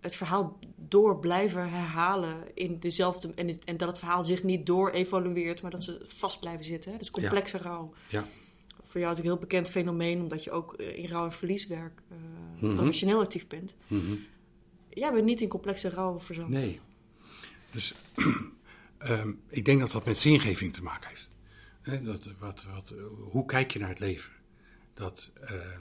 het verhaal door blijven herhalen in dezelfde. En, het- en dat het verhaal zich niet door evolueert, maar dat ze vast blijven zitten. Hè? Dus complexe rouw. Ja, Voor jou is het een heel bekend fenomeen, omdat je ook eh, in rouw- en verlieswerk eh, Mhm. professioneel actief bent. mhm. Jij bent niet in complexe rouw verzand. nee. Dus ehm, ik denk dat dat met zingeving te maken heeft. Hè, dat, wat, wat, hoe kijk je naar het leven? Dat, eh,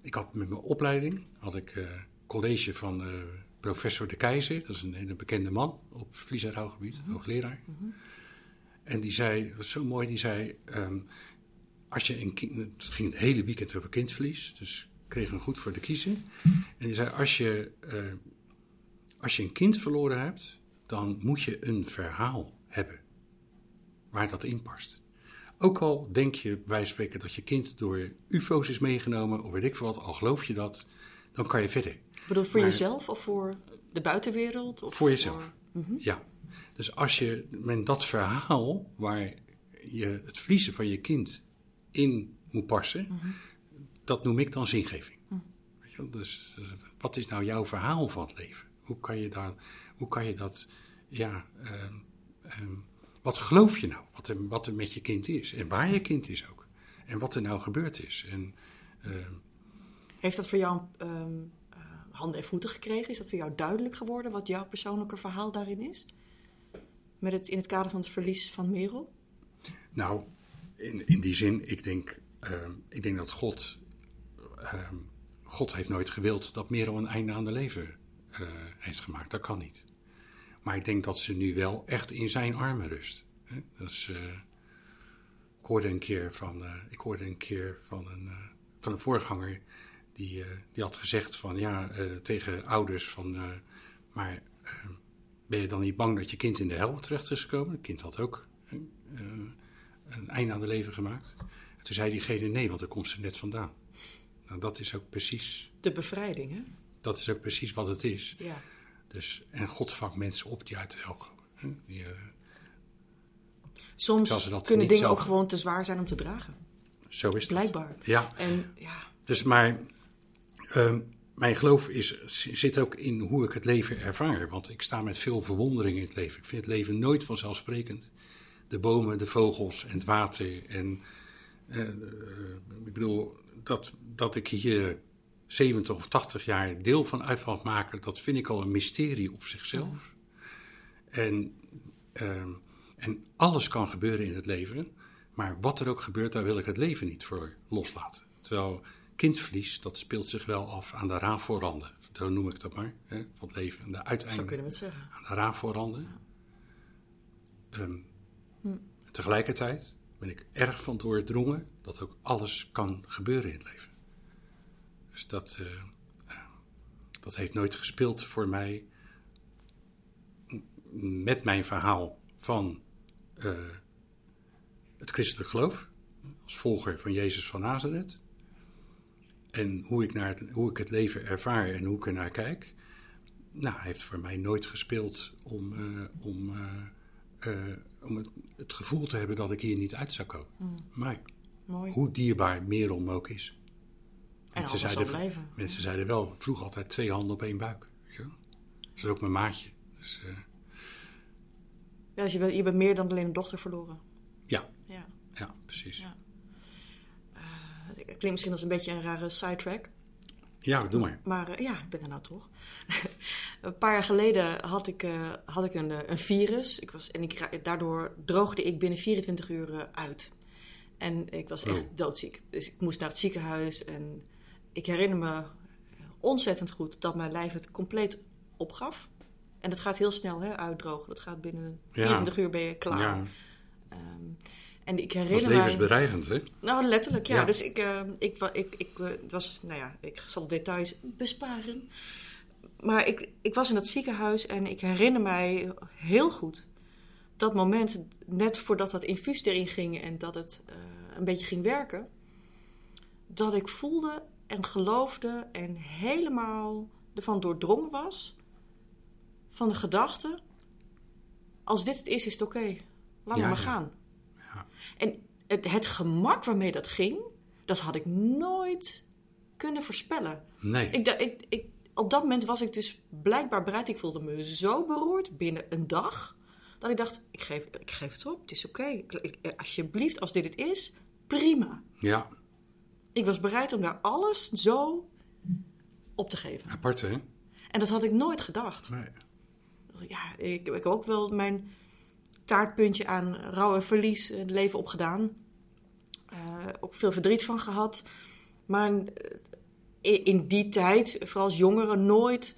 ik had met mijn opleiding had ik eh, college van eh, professor De Keizer, dat is een hele bekende man op en rouwgebied, hoogleraar. En die zei, dat was zo mooi, die zei, ehm, als je een kind, het ging het hele weekend over kindverlies, dus ik kreeg hem goed voor de kiezen. En die zei, als je, als je een kind verloren hebt, dan moet je een verhaal hebben waar dat in past. Ook al denk je, wij spreken, dat je kind door ufo's is meegenomen, of weet ik veel wat, al geloof je dat, dan kan je verder. Ik bedoel, voor Maar- jezelf of voor de buitenwereld? Of Voor jezelf. Ja. Dus als je met dat verhaal waar je het verliezen van je kind in moet passen, dat noem ik dan zingeving. Weet je wel? Dus, dus wat is nou jouw verhaal van het leven? Hoe kan je, daar, hoe kan je dat, ja, ehm, ehm, wat geloof je nou? Wat er, wat er met je kind is en waar je kind is ook. En wat er nou gebeurd is. En, ehm, Heeft dat voor jou ehm, eh, handen en voeten gekregen? Is dat voor jou duidelijk geworden wat jouw persoonlijke verhaal daarin is? Met het, in het kader van het verlies van Merel? Nou, in, in die zin, ik denk, ehm, ik denk dat God. ehm, God heeft nooit gewild dat Merel een einde aan de leven eh, heeft gemaakt. Dat kan niet. Maar ik denk dat ze nu wel echt in zijn armen rust. Hè? Dus, eh, ik hoorde een keer van, eh, ik hoorde een, keer van, een, eh, van een voorganger. Die, die had gezegd van ja, tegen ouders van. maar ben je dan niet bang dat je kind in de hel terecht is gekomen? Het kind had ook een einde aan de leven gemaakt. Toen zei diegene nee, want daar komt ze net vandaan. Nou, dat is ook precies, De bevrijding, hè? dat is ook precies wat het is. Ja. Dus, en God vangt mensen op die uit de hel komen. hè. Die, eh, Soms kunnen dingen zelf- ook gewoon te zwaar zijn om te dragen. zo is dat. Blijkbaar. Ja, En ja, dus maar ehm, mijn geloof is, zit ook in hoe ik het leven ervaar. Want ik sta met veel verwondering in het leven. Ik vind het leven nooit vanzelfsprekend. De bomen, de vogels en het water. En eh, eh, ik bedoel, dat, dat ik hier 70 of 80 jaar deel van uit mag maken, dat vind ik al een mysterie op zichzelf. En, ehm, en alles kan gebeuren in het leven. Maar wat er ook gebeurt, daar wil ik het leven niet voor loslaten. Terwijl kindverlies, dat speelt zich wel af aan de raafvoorranden. Zo noem ik dat maar, hè, van het leven. De uiteinde, Zo kunnen we het zeggen. Aan de raafvoorranden. Ehm, Tegelijkertijd ben ik erg van doordrongen dat ook alles kan gebeuren in het leven. Dus dat, eh, eh, dat heeft nooit gespeeld voor mij met mijn verhaal van uh, het christelijk geloof, als volger van Jezus van Nazareth. En hoe ik, naar het, hoe ik het leven ervaar en hoe ik er naar kijk, nou, heeft voor mij nooit gespeeld om, uh, om, om het, het, gevoel te hebben dat ik hier niet uit zou komen. Mm. Maar Mooi. hoe dierbaar Merom ook is. En mensen, zeiden, mensen zeiden wel, vroeg altijd twee handen op één buik. Wel? Dat is ook mijn maatje. Dus, uh, ja, dus je bent, je bent meer dan alleen een dochter verloren. Ja. Ja, ja precies. Ja. Uh, het klinkt misschien als een beetje een rare sidetrack. Ja, doe maar. Maar uh, ja, ik ben er nou toch. een paar jaar geleden had ik, uh, had ik een, een virus. Ik was, en ik, daardoor droogde ik binnen 24 uur uit. En ik was echt oh. doodziek. Dus ik moest naar het ziekenhuis. En ik herinner me ontzettend goed dat mijn lijf het compleet opgaf. En dat gaat heel snel, hè, uitdrogen. Dat gaat binnen 24 ja. uur ben je klaar. Ja. Um, en ik herinner dat is levensbedreigend, hè? Nou, letterlijk, ja. ja. Dus ik, uh, ik, ik, ik, uh, het was, nou ja, ik zal details besparen. Maar ik, ik was in het ziekenhuis en ik herinner mij heel goed dat moment, net voordat dat infuus erin ging en dat het uh, een beetje ging werken, dat ik voelde en geloofde en helemaal ervan doordrongen was van de gedachte: als dit het is, is het oké. Okay. Laat ja, maar ja. gaan. Ja. En het, het, gemak waarmee dat ging, dat had ik nooit kunnen voorspellen. Nee. Ik, ik, ik, op dat moment was ik dus blijkbaar bereid. Ik voelde me zo beroerd binnen een dag. Dat ik dacht, ik geef, ik geef het op, het is oké. Okay. Alsjeblieft, als dit het is, prima. Ja. Ik was bereid om daar alles zo op te geven. Apart, hè? En dat had ik nooit gedacht. Nee. Ja, ik, ik heb ook wel mijn taartpuntje aan rouw en verlies het leven opgedaan. Uh, ook veel verdriet van gehad. Maar in die tijd, vooral als jongere, nooit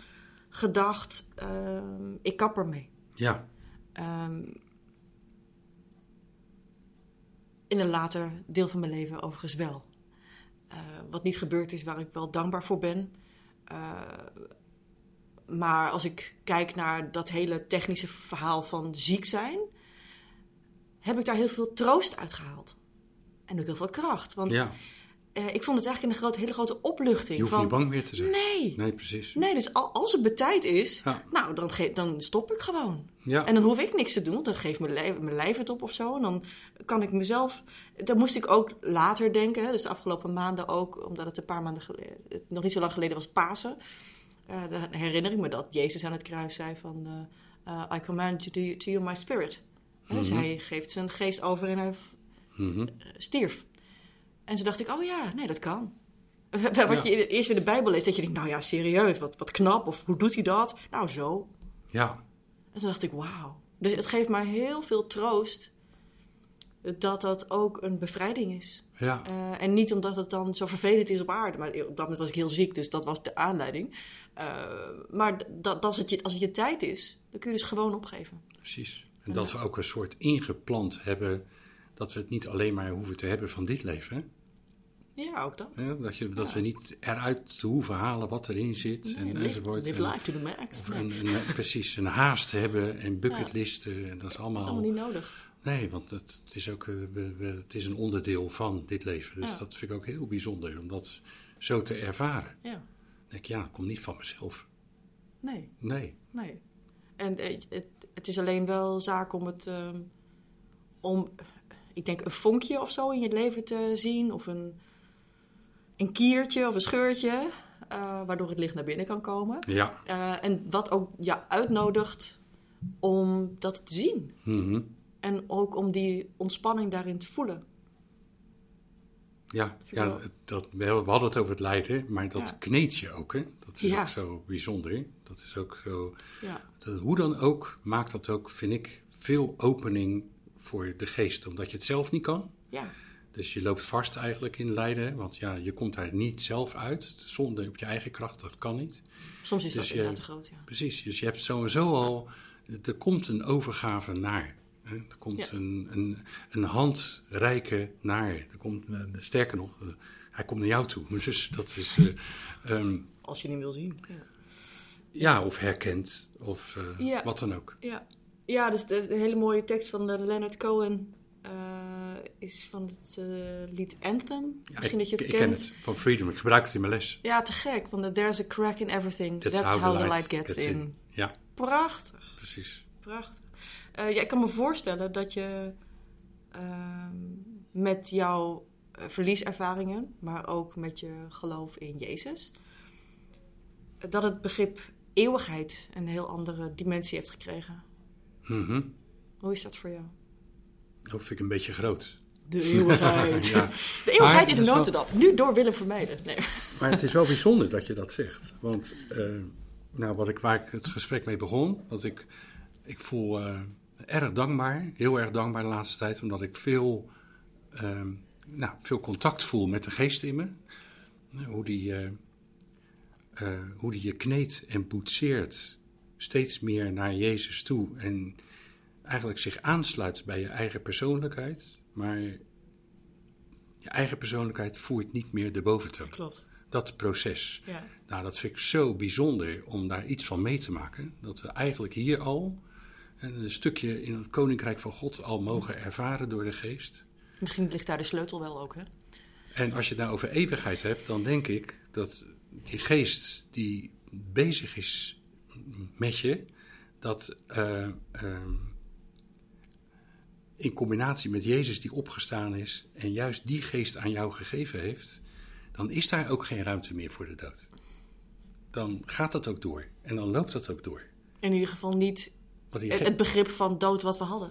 gedacht: uh, ik kap ermee. Ja. Um, in een later deel van mijn leven overigens wel. Uh, wat niet gebeurd is, waar ik wel dankbaar voor ben. Uh, maar als ik kijk naar dat hele technische verhaal van ziek zijn, heb ik daar heel veel troost uit gehaald. En ook heel veel kracht. Want. Uh, ik vond het eigenlijk een grote, hele grote opluchting. Je hoeft van, niet bang meer te zijn. Nee. Nee, precies. Nee, dus als het betijd is, ja. nou, dan, dan stop ik gewoon. Ja. En dan hoef ik niks te doen. Dan geeft mijn lijf, mijn lijf het op of zo. En dan kan ik mezelf... Dan moest ik ook later denken. Dus de afgelopen maanden ook. Omdat het een paar maanden geleden... Nog niet zo lang geleden was Pasen. Uh, dan herinner ik me dat Jezus aan het kruis zei van... Uh, uh, I command you to, to you my spirit. Dus hij geeft zijn geest over en hij mm-hmm. stierf. En toen dacht ik, oh ja, nee, dat kan. Wat ja. je eerst in de Bijbel leest, dat je denkt, nou ja, serieus, wat, wat knap. Of hoe doet hij dat? Nou, zo. Ja. En toen dacht ik, wauw. Dus het geeft mij heel veel troost dat dat ook een bevrijding is. Ja. Uh, en niet omdat het dan zo vervelend is op aarde. Maar op dat moment was ik heel ziek, dus dat was de aanleiding. Uh, maar dat, als, het je, als het je tijd is, dan kun je dus gewoon opgeven. Precies. En dat we ook een soort ingeplant hebben dat we het niet alleen maar hoeven te hebben van dit leven. Ja, ook dat. Ja, dat, je, dat ja. we niet eruit hoeven halen wat erin zit nee, en live, enzovoort. Live life to the max. Of een, een, precies, een haast hebben en bucketlisten. En dat is allemaal, dat is allemaal niet nodig. Nee, want het, het is ook we, we, het is een onderdeel van dit leven. Dus dat vind ik ook heel bijzonder om dat zo te ervaren. Ja. Dan denk ik, ja, dat komt niet van mezelf. Nee. Nee. Nee. En het, het, het is alleen wel zaak om het... Um, om, ik denk, een vonkje of zo in je leven te zien. Of een, een kiertje of een scheurtje. eh, waardoor het licht naar binnen kan komen. Ja. Eh, en wat ook jou uitnodigt om dat te zien. Mhm. En ook om die ontspanning daarin te voelen. Ja, ja dat, we hadden het over het lijden, maar dat Ja. kneedt je ook. Hè? Dat is Ja. ook zo bijzonder. Dat is ook zo. Ja, dat- hoe dan ook maakt dat ook, vind ik, veel opening voor de geest. Omdat je het zelf niet kan. ja, Dus je loopt vast eigenlijk in lijden. Want ja, je komt daar niet zelf uit. Zonder op je eigen kracht, dat kan niet. soms is Dus dat je- inderdaad te groot. Ja. Precies. Dus je hebt sowieso al. Er komt een overgave naar. Hè? Er komt Ja. een, een, een hand reiken naar. Er komt, eh, sterker nog, eh, hij komt naar jou toe. Dus dat is. eh, ehm, Als je niet wil zien. Ja. ja, of herkent, of Ja. wat dan ook. Ja, ja dus de, de hele mooie tekst van de Leonard Cohen is van het eh, lied Anthem. Ja, Misschien dat je het ik, kent. Ik ken het van Freedom. Ik gebruik het in mijn les. Ja, te gek. Van de There's a crack in everything. That's, how, the light gets, in. Ja, Prachtig, precies. prachtig. Eh, ja, ik kan me voorstellen dat je ehm, met jouw eh, verlieservaringen, maar ook met je geloof in Jezus, dat het begrip eeuwigheid een heel andere dimensie heeft gekregen. Mhm. Hoe is dat voor jou? Dat vind ik een beetje groot. De eeuwigheid. Ja. De eeuwigheid Maar in de notendop. Nu door Willem Vermeijden. Nee. Maar het is wel bijzonder dat je dat zegt. Want eh, nou, wat ik, waar ik het gesprek mee begon, dat ik, ik voel eh, erg dankbaar, heel erg dankbaar de laatste tijd, omdat ik veel, ehm, nou, veel contact voel met de geest in me. Hoe die, eh, eh, hoe die je kneedt en boetseert steeds meer naar Jezus toe. En eigenlijk zich aansluit bij je eigen persoonlijkheid. Maar je eigen persoonlijkheid voert niet meer de boventoon Klopt. dat proces. Ja. Nou, dat vind ik zo bijzonder om daar iets van mee te maken. Dat we eigenlijk hier al een stukje in het Koninkrijk van God al mogen ervaren door de geest. Misschien ligt daar de sleutel wel ook, hè? En als je het nou over eeuwigheid hebt, dan denk ik dat die geest die bezig is met je, dat eh, ehm, in combinatie met Jezus die opgestaan is en juist die geest aan jou gegeven heeft, dan is daar ook geen ruimte meer voor de dood. Dan gaat dat ook door en dan loopt dat ook door. In ieder geval niet het, begrip van dood wat we hadden.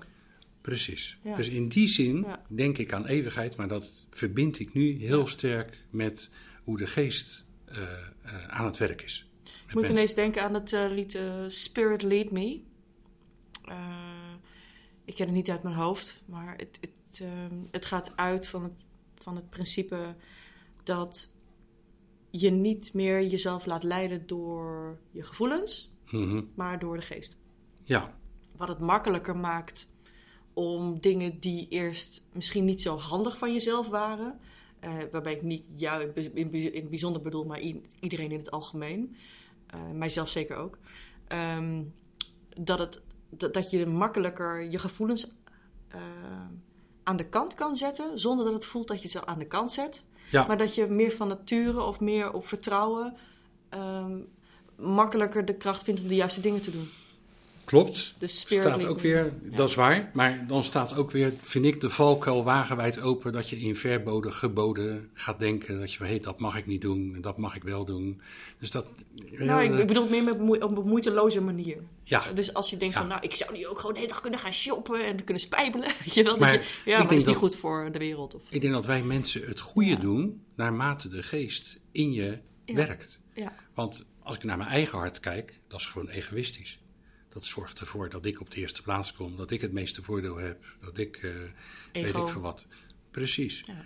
Precies. Ja. Dus in die zin Ja. denk ik aan eeuwigheid, maar dat verbind ik nu heel sterk met hoe de geest eh, eh, aan het werk is. Ik moet mensen. ineens denken aan het eh, lied Spirit Lead Me. Ik ken het niet uit mijn hoofd, maar het, het, ehm, het gaat uit van het, van het principe dat je niet meer jezelf laat leiden door je gevoelens, Mhm. maar door de geest. Ja, Wat het makkelijker maakt om dingen die eerst misschien niet zo handig van jezelf waren. eh, waarbij ik niet jou in, het bijzonder bedoel, maar iedereen in het algemeen. eh, mijzelf zeker ook. ehm, dat, het, dat, dat je makkelijker je gevoelens eh, aan de kant kan zetten. Zonder dat het voelt dat je ze aan de kant zet. ja. Maar dat je meer van nature of meer op vertrouwen. ehm, makkelijker de kracht vindt om de juiste dingen te doen. Klopt. Staat ook weer, Ja. dat is waar, maar dan staat ook weer, vind ik, de valkuil wagenwijd open dat je in verboden, geboden gaat denken. Dat je van, hé, dat mag ik niet doen en dat mag ik wel doen. Dus dat... Nou, ik, ik bedoel het meer met op een moeiteloze manier. ja, Dus als je denkt Ja. van, nou, ik zou nu ook gewoon de hele dag kunnen gaan shoppen en kunnen spijbelen. Weet je? Maar dat je, ja, maar is niet goed voor de wereld. Of, ik denk dat wij mensen het goede Ja. doen naarmate de geest in je werkt. ja. Want als ik naar mijn eigen hart kijk, dat is gewoon egoïstisch. Dat zorgt ervoor dat ik op de eerste plaats kom, dat ik het meeste voordeel heb, dat ik eh, weet ik veel wat. Precies. Ja.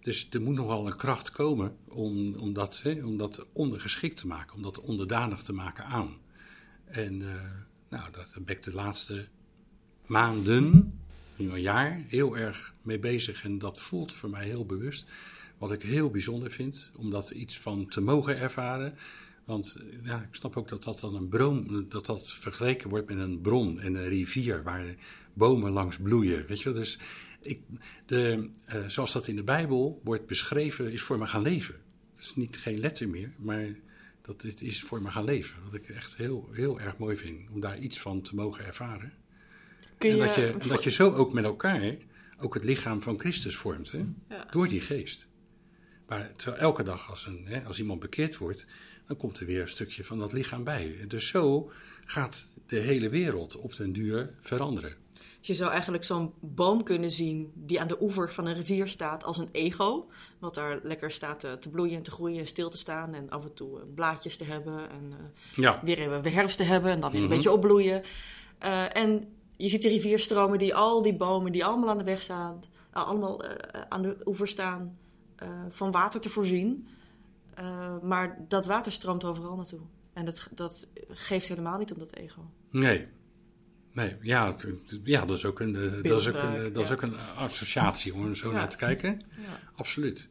Dus er moet nog wel een kracht komen om, om, dat, hè, om dat ondergeschikt te maken, om dat onderdanig te maken aan. En eh, nou, daar ben ik de laatste maanden, nu een jaar, heel erg mee bezig. En dat voelt voor mij heel bewust. Wat ik heel bijzonder vind, om dat iets van te mogen ervaren. Want ja, ik snap ook dat dat dan een bron, dat dat vergeleken wordt met een bron en een rivier waar bomen langs bloeien. Weet je wel? Dus ik, de, eh, zoals dat in de Bijbel wordt beschreven, is voor me gaan leven. Het is niet geen letter meer, maar dat het is voor me gaan leven. Wat ik echt heel, heel erg mooi vind, om daar iets van te mogen ervaren. En dat je, voor- dat je zo ook met elkaar ook het lichaam van Christus vormt, hè? Ja. door die geest. Maar terwijl elke dag als, een, hè, als iemand bekeerd wordt, dan komt er weer een stukje van dat lichaam bij. Dus zo gaat de hele wereld op den duur veranderen. Dus je zou eigenlijk zo'n boom kunnen zien die aan de oever van een rivier staat als een ego. Wat daar lekker staat te, te bloeien en te groeien en stil te staan. En af en toe eh, blaadjes te hebben. En eh, Ja, weer even weer herfst te hebben en dan weer Mhm. een beetje opbloeien. Eh, en je ziet de rivierstromen die al die bomen die allemaal aan de weg staan, eh, allemaal eh, aan de oever staan, eh, van water te voorzien. Eh, maar dat water stroomt overal naartoe. En dat, dat geeft helemaal niet om dat ego. nee. Nee, ja, ja dat is ook een, eh, dat is ook een, eh, dat is ook een associatie om er zo Ja. naar te kijken. Ja. Absoluut.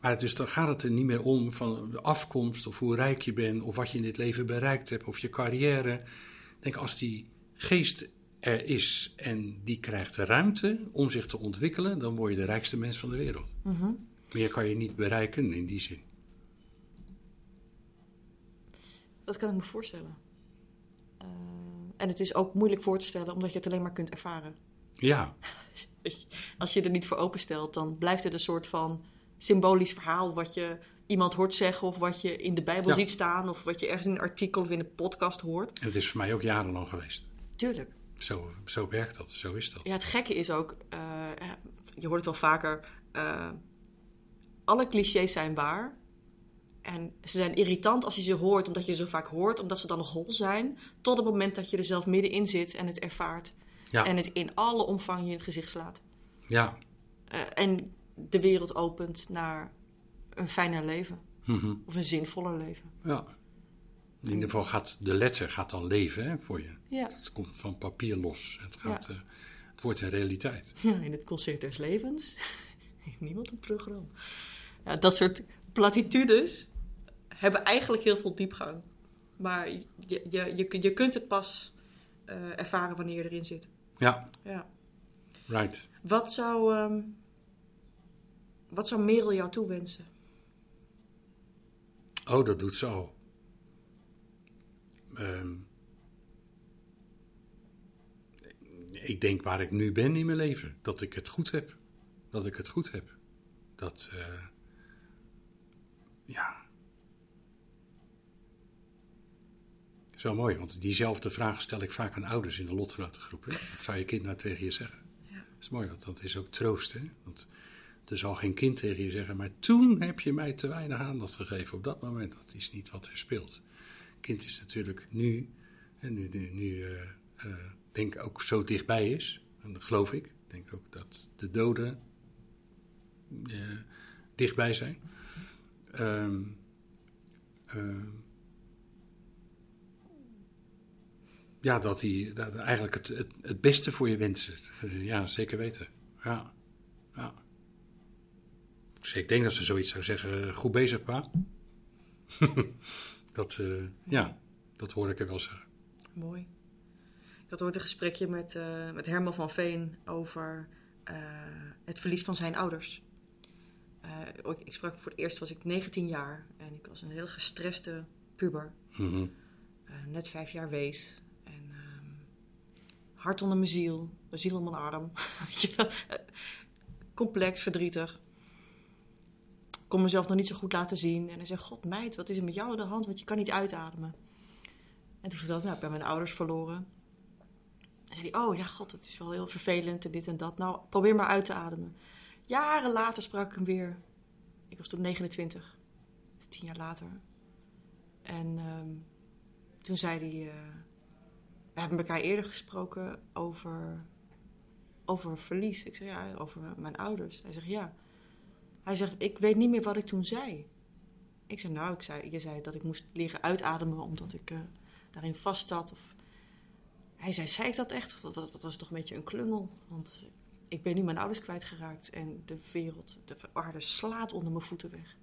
Maar dus dan gaat het er niet meer om van de afkomst of hoe rijk je bent of wat je in dit leven bereikt hebt of je carrière. Ik denk als die geest er is en die krijgt de ruimte om zich te ontwikkelen, dan word je de rijkste mens van de wereld. Mhm. Meer kan je niet bereiken in die zin. Dat kan ik me voorstellen. Eh, en het is ook moeilijk voor te stellen omdat je het alleen maar kunt ervaren. Ja, Als je er niet voor openstelt, dan blijft het een soort van symbolisch verhaal wat je iemand hoort zeggen of wat je in de Bijbel Ja. ziet staan of wat je ergens in een artikel of in een podcast hoort. en het is voor mij ook jarenlang geweest. Tuurlijk. Zo, zo werkt dat, zo is dat. Ja, het gekke is ook, eh, je hoort het wel vaker, eh, alle clichés zijn waar. En ze zijn irritant als je ze hoort, omdat je ze zo vaak hoort, omdat ze dan hol zijn. Tot het moment dat je er zelf middenin zit en het ervaart. Ja. En het in alle omvang je in het gezicht slaat. Ja, Eh, en de wereld opent naar een fijner leven. Mhm. Of een zinvoller leven. ja. In ieder geval gaat de letter gaat dan leven hè, voor je. Ja. Het komt van papier los. Het, gaat, eh, het wordt een realiteit. Ja, in het concert des levens heeft niemand een programma. Ja, dat soort platitudes hebben eigenlijk heel veel diepgang. Maar je, je, je, je kunt het pas eh, ervaren wanneer je erin zit. Ja, Ja. right. Wat zou, ehm, wat zou Merel jou toewensen? Oh, dat doet ze al. Ehm, ik denk waar ik nu ben in mijn leven. Dat ik het goed heb. Dat ik het goed heb. Dat, eh, ja. Zo mooi, want diezelfde vraag stel ik vaak aan ouders in de lotgenotengroep. hè. Wat zou je kind nou tegen je zeggen? Ja. Dat is mooi, want dat is ook troost. Hè? Want er zal geen kind tegen je zeggen, maar toen heb je mij te weinig aandacht gegeven op dat moment. Dat is niet wat er speelt. Kind is natuurlijk nu, en nu, nu, nu eh, eh, denk ook zo dichtbij is. En dat geloof ik. Ik denk ook dat de doden eh, dichtbij zijn. Ehm, ja, dat hij dat eigenlijk het, het, het beste voor je wensen. Ja, zeker weten. Ja. ja. Dus ik denk dat ze zoiets zou zeggen. Goed bezig, pa. dat, eh, ja, dat hoor ik er wel zeggen. Mooi. Ik had ooit een gesprekje met, eh, met Herman van Veen over eh, het verlies van zijn ouders. Eh, ik, ik sprak voor het eerst was ik 19 jaar en ik was een heel gestreste puber. Mhm. Eh, net vijf jaar wees. Hart onder mijn ziel, mijn ziel om mijn arm. Eh, Complex, verdrietig. Kon mezelf nog niet zo goed laten zien. En hij zei, god meid, wat is er met jou aan de hand? Want je kan niet uitademen. En toen vertelde ik, nou, ik ben mijn ouders verloren. En zei hij, oh ja, god, het is wel heel vervelend en dit en dat. Nou, probeer maar uit te ademen. Jaren later sprak ik hem weer. Ik was toen 29. Dat is tien jaar later. En ehm, toen zei hij... eh, we hebben elkaar eerder gesproken over, over verlies. Ik zei, ja, over mijn ouders. Hij zegt, ja. Hij zegt, ik weet niet meer wat ik toen zei. Ik zei, nou, ik zei, je zei dat ik moest leren uitademen omdat ik eh, daarin vast zat. Of... Hij zei, zei ik dat echt? Dat, dat, dat was toch een beetje een klungel. Want ik ben nu mijn ouders kwijtgeraakt en de wereld, de aarde slaat onder mijn voeten weg.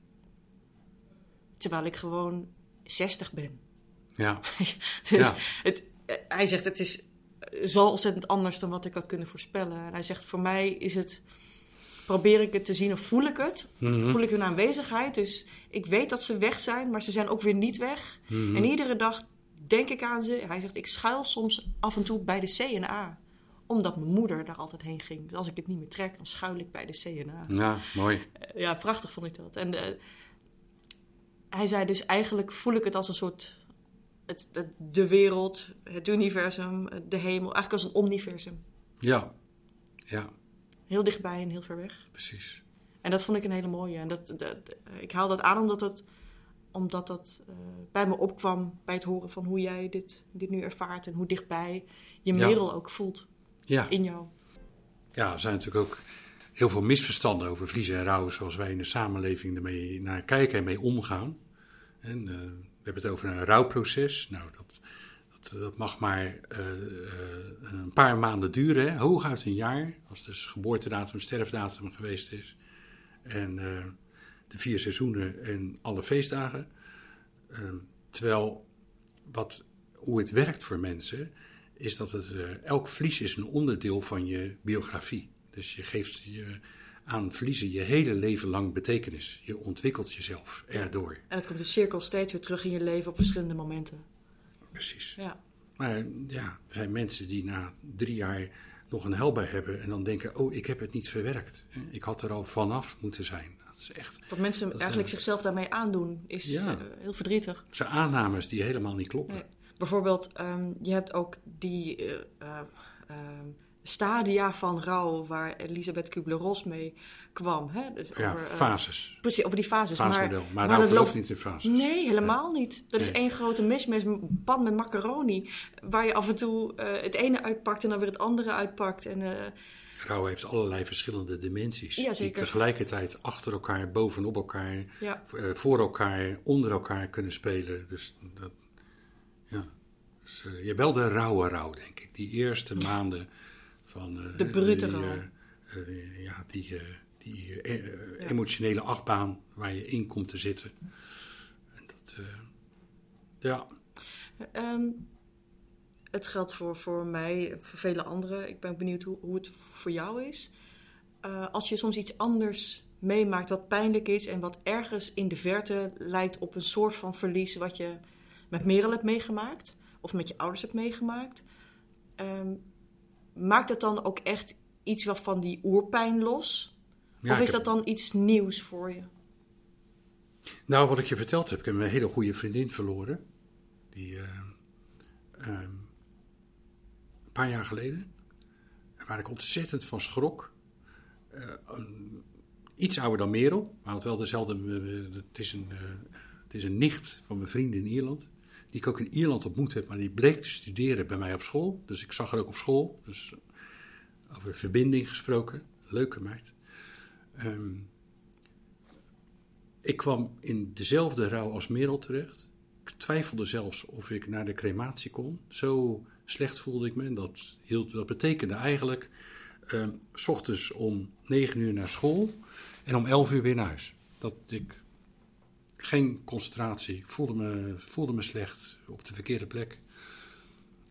Terwijl ik gewoon 60 ben. Ja, Dus Ja. het, hij zegt, het is zo ontzettend anders dan wat ik had kunnen voorspellen. En hij zegt, voor mij is het, probeer ik het te zien of voel ik het. Mhm. Voel ik hun aanwezigheid. Dus ik weet dat ze weg zijn, maar ze zijn ook weer niet weg. En iedere dag denk ik aan ze. Hij zegt, ik schuil soms af en toe bij de C en A. omdat mijn moeder daar altijd heen ging. Dus als ik dit niet meer trek, dan schuil ik bij de CNA. Ja, mooi. Eh, ja, prachtig vond ik dat. En eh, hij zei dus eigenlijk voel ik het als een soort... Het, het- de wereld, het universum, de hemel. Eigenlijk als een omniversum. Ja, ja, Heel dichtbij en heel ver weg. precies. En dat vond ik een hele mooie. En dat, dat, ik haal dat aan omdat het omdat dat eh, bij me opkwam bij het horen van hoe jij dit, dit nu ervaart en hoe dichtbij je Ja. merel ook voelt Ja. in jou. Ja, er zijn natuurlijk ook heel veel misverstanden over vriezen en rouwen, zoals wij in de samenleving ermee naar kijken en mee omgaan. En, eh, hebben het over een rouwproces. Nou, dat, dat, dat mag maar eh, eh, een paar maanden duren, hè? hooguit een jaar, als dus geboortedatum, sterfdatum geweest is. En eh, de vier seizoenen en alle feestdagen. Ehm, terwijl wat, hoe het werkt voor mensen, is dat het, elk vlies is een onderdeel van je biografie. Dus je geeft je, aan vliezen je hele leven lang betekenis. Je ontwikkelt jezelf erdoor. En het komt de cirkel steeds weer terug in je leven op verschillende momenten. Precies. Ja, Maar ja, er zijn mensen die na drie jaar nog een helbij hebben en dan denken: Oh, ik heb het niet verwerkt. Ik had er al vanaf moeten zijn. Dat is echt. wat mensen Dat, eigenlijk zichzelf daarmee aandoen is Ja. eh, heel verdrietig. Dat zijn aannames die helemaal niet kloppen. Nee. Bijvoorbeeld, ehm, je hebt ook die eh, eh, ehm, stadia van rouw waar Elisabeth Kubler-Ross mee kwam. Hè? Dus Ja, over, eh, fases. precies, over die fases. Maar, maar nou dat loopt- niet in fases. Nee, helemaal niet. Dat is één grote mismes, pan met macaroni. Waar je af en toe eh, het ene uitpakt en dan weer het andere uitpakt. En, eh, Rouw heeft allerlei verschillende dimensies. Ja, Die tegelijkertijd achter elkaar, bovenop elkaar, ja. voor elkaar, onder elkaar kunnen spelen. Dus dat, ja. Dus, je hebt wel de rauwe rouw, denk ik. Die eerste maanden van... eh, De brute die, rouw. eh, eh, ja, die, eh, die eh, eh, emotionele achtbaan waar je in komt te zitten. En dat, ja, Ehm, het geldt voor, voor mij, voor vele anderen. Ik ben benieuwd hoe, hoe het voor jou is. Als je soms iets anders meemaakt wat pijnlijk is en wat ergens in de verte lijkt op een soort van verlies wat je met Merel hebt meegemaakt of met je ouders hebt meegemaakt. ehm, maakt dat dan ook echt iets wat van die oerpijn los? Ja, of is heb- dat dan iets nieuws voor je? Nou, wat ik je verteld heb, ik heb een hele goede vriendin verloren. Die eh, ehm, een paar jaar geleden, waar ik ontzettend van schrok. Eh, iets ouder dan Merel, maar had wel dezelfde. eh, het, is een, het is een nicht van mijn vriend in Ierland. Die ik ook in Ierland ontmoet heb, maar die bleek te studeren bij mij op school. Dus ik zag haar ook op school. Dus over verbinding gesproken. Leuke meid. Ehm, ik kwam in dezelfde rouw als Merel terecht. Ik twijfelde zelfs of ik naar de crematie kon. Zo slecht voelde ik me. En dat, hield, dat betekende eigenlijk... s ochtends om 9 uur naar school en om 11 uur weer naar huis. Dat ik geen concentratie, voelde me, voelde me slecht op de verkeerde plek.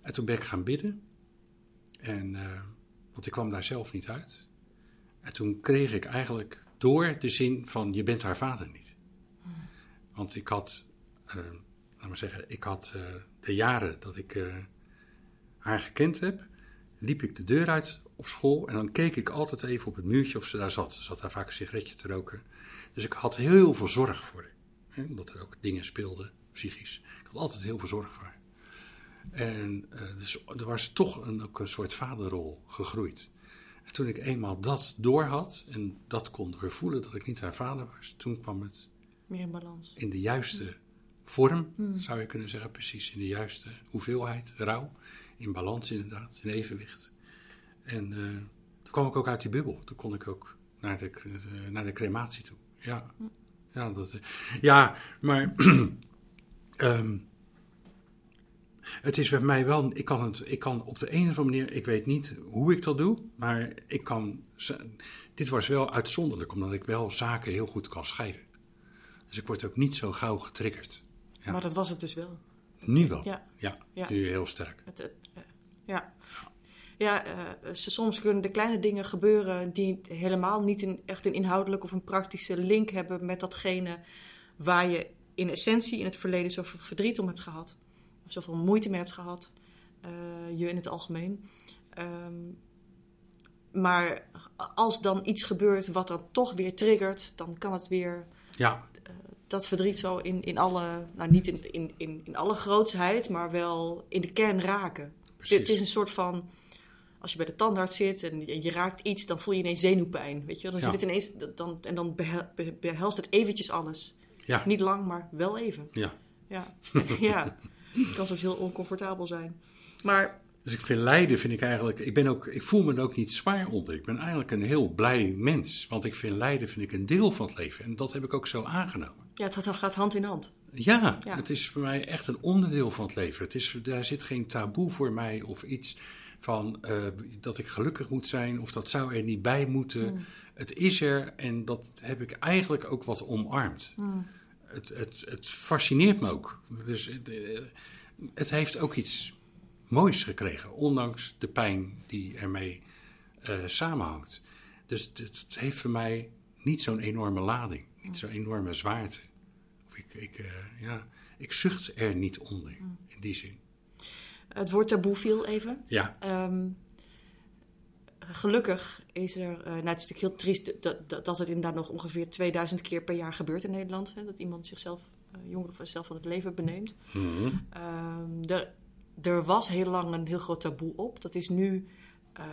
En toen ben ik gaan bidden. En, eh, want ik kwam daar zelf niet uit. En toen kreeg ik eigenlijk door de zin van je bent haar vader niet. Want ik had, eh, laat maar zeggen, ik had eh, de jaren dat ik haar gekend heb, liep ik de deur uit op school en dan keek ik altijd even op het muurtje of ze daar zat. Ze zat daar vaak een sigaretje te roken. Dus ik had heel veel zorg voor haar. Hè, omdat er ook dingen speelden, psychisch. Ik had altijd heel veel zorg voor haar. En eh, dus er was toch een, ook een soort vaderrol gegroeid. En toen ik eenmaal dat door had en dat kon doorvoelen dat ik niet haar vader was, toen kwam het Meer in balans. in de juiste vorm, zou je kunnen zeggen, precies in de juiste hoeveelheid, rauw, in balans inderdaad, in evenwicht. En eh, toen kwam ik ook uit die bubbel, toen kon ik ook naar de, eh, naar de crematie toe. Ja, ja, dat, eh, ja maar ehm, het is bij mij wel, ik kan, het, ik kan op de een of andere manier, ik weet niet hoe ik dat doe, maar ik kan, dit was wel uitzonderlijk, omdat ik wel zaken heel goed kan scheiden. Dus ik word ook niet zo gauw getriggerd. Ja. Maar dat was het dus wel. Nu wel. Ja. Ja, Ja. nu heel sterk. Het, het, eh, ja. Ja, eh, ze- soms kunnen de kleine dingen gebeuren die helemaal niet een, echt een inhoudelijk of een praktische link hebben met datgene waar je in essentie in het verleden zoveel verdriet om hebt gehad. Of zoveel moeite mee hebt gehad. eh, je in het algemeen. Ehm, maar als dan iets gebeurt wat dan toch weer triggert, dan kan het weer Ja, dat verdriet zo in, in alle, nou niet in, in, in, in alle grootsheid, maar wel in de kern raken. Precies. Het is een soort van, als je bij de tandarts zit en je, raakt iets, dan voel je ineens zenuwpijn. Weet je wel? Dan Ja. zit het ineens, dan, en dan behel- be- behelst het eventjes alles. ja, Niet lang, maar wel even. ja. Ja, ja. Het kan soms heel oncomfortabel zijn. Maar Dus ik vind lijden, vind ik eigenlijk, ik, ben ook, ik voel me er ook niet zwaar onder. Ik ben eigenlijk een heel blij mens. Want ik vind lijden vind ik een deel van het leven. En dat heb ik ook zo aangenomen. ja, het gaat- gaat hand in hand. Ja, Ja. het is voor mij echt een onderdeel van het leven. Het is, daar zit geen taboe voor mij of iets van eh, dat ik gelukkig moet zijn of dat zou er niet bij moeten. Het is er en dat heb ik eigenlijk ook wat omarmd. Het, het, het fascineert me ook. Dus het, eh, het heeft ook iets moois gekregen, ondanks de pijn die ermee eh, samenhangt. Dus het, heeft voor mij niet zo'n enorme lading, niet zo'n enorme zwaarte. Of ik, ik, eh, ja, ik zucht er niet onder, in die zin. Het woord taboe viel even. Ja, Ehm, gelukkig is er, eh, nou het is natuurlijk heel triest dat, dat, dat het inderdaad nog ongeveer 2000 keer per jaar gebeurt in Nederland. Hè, dat iemand zichzelf, eh, jongeren zichzelf van het leven beneemt. Mhm. Ehm, er, er was heel lang een heel groot taboe op. Dat is nu eh,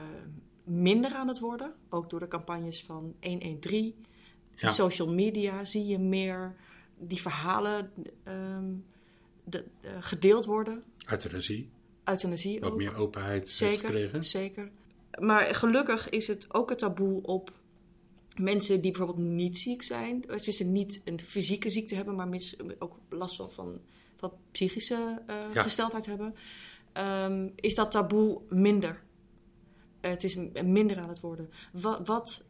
minder aan het worden. Ook door de campagnes van 113. Ja. Social media zie je meer die verhalen ehm, de, eh, gedeeld worden. euthanasie, Euthanasie wat ook. meer openheid Zeker, gekregen. zeker. Maar gelukkig is het ook het taboe op mensen die bijvoorbeeld niet ziek zijn. Dus niet een fysieke ziekte hebben, maar ook last van, van, van psychische eh, Ja. gesteldheid hebben. Ehm, is dat taboe minder. Eh, het is minder aan het worden. Wat, wat,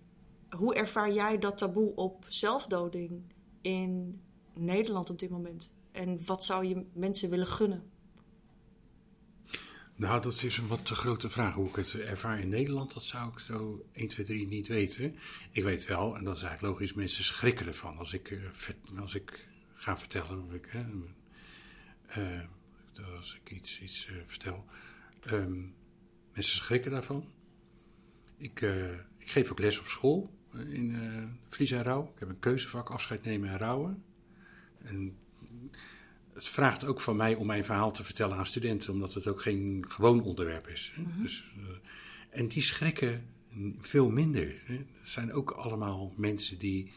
hoe ervaar jij dat taboe op zelfdoding in Nederland op dit moment? En wat zou je mensen willen gunnen? Nou, dat is een wat te grote vraag. Hoe ik het ervaar in Nederland, dat zou ik zo 1, 2, 3 niet weten. Ik weet wel, en dat is eigenlijk logisch, mensen schrikken ervan als ik, eh, als ik ga vertellen. Of ik, hè, eh, als ik iets, iets eh, vertel. Ehm, mensen schrikken daarvan. Ik, eh, ik geef ook les op school eh, in eh Vlies en Rouw. Ik heb een keuzevak afscheid nemen en rouwen. En het vraagt ook van mij om mijn verhaal te vertellen aan studenten, omdat het ook geen gewoon onderwerp is. hè. Dus, eh, en die schrikken veel minder. Hè. Het zijn ook allemaal mensen die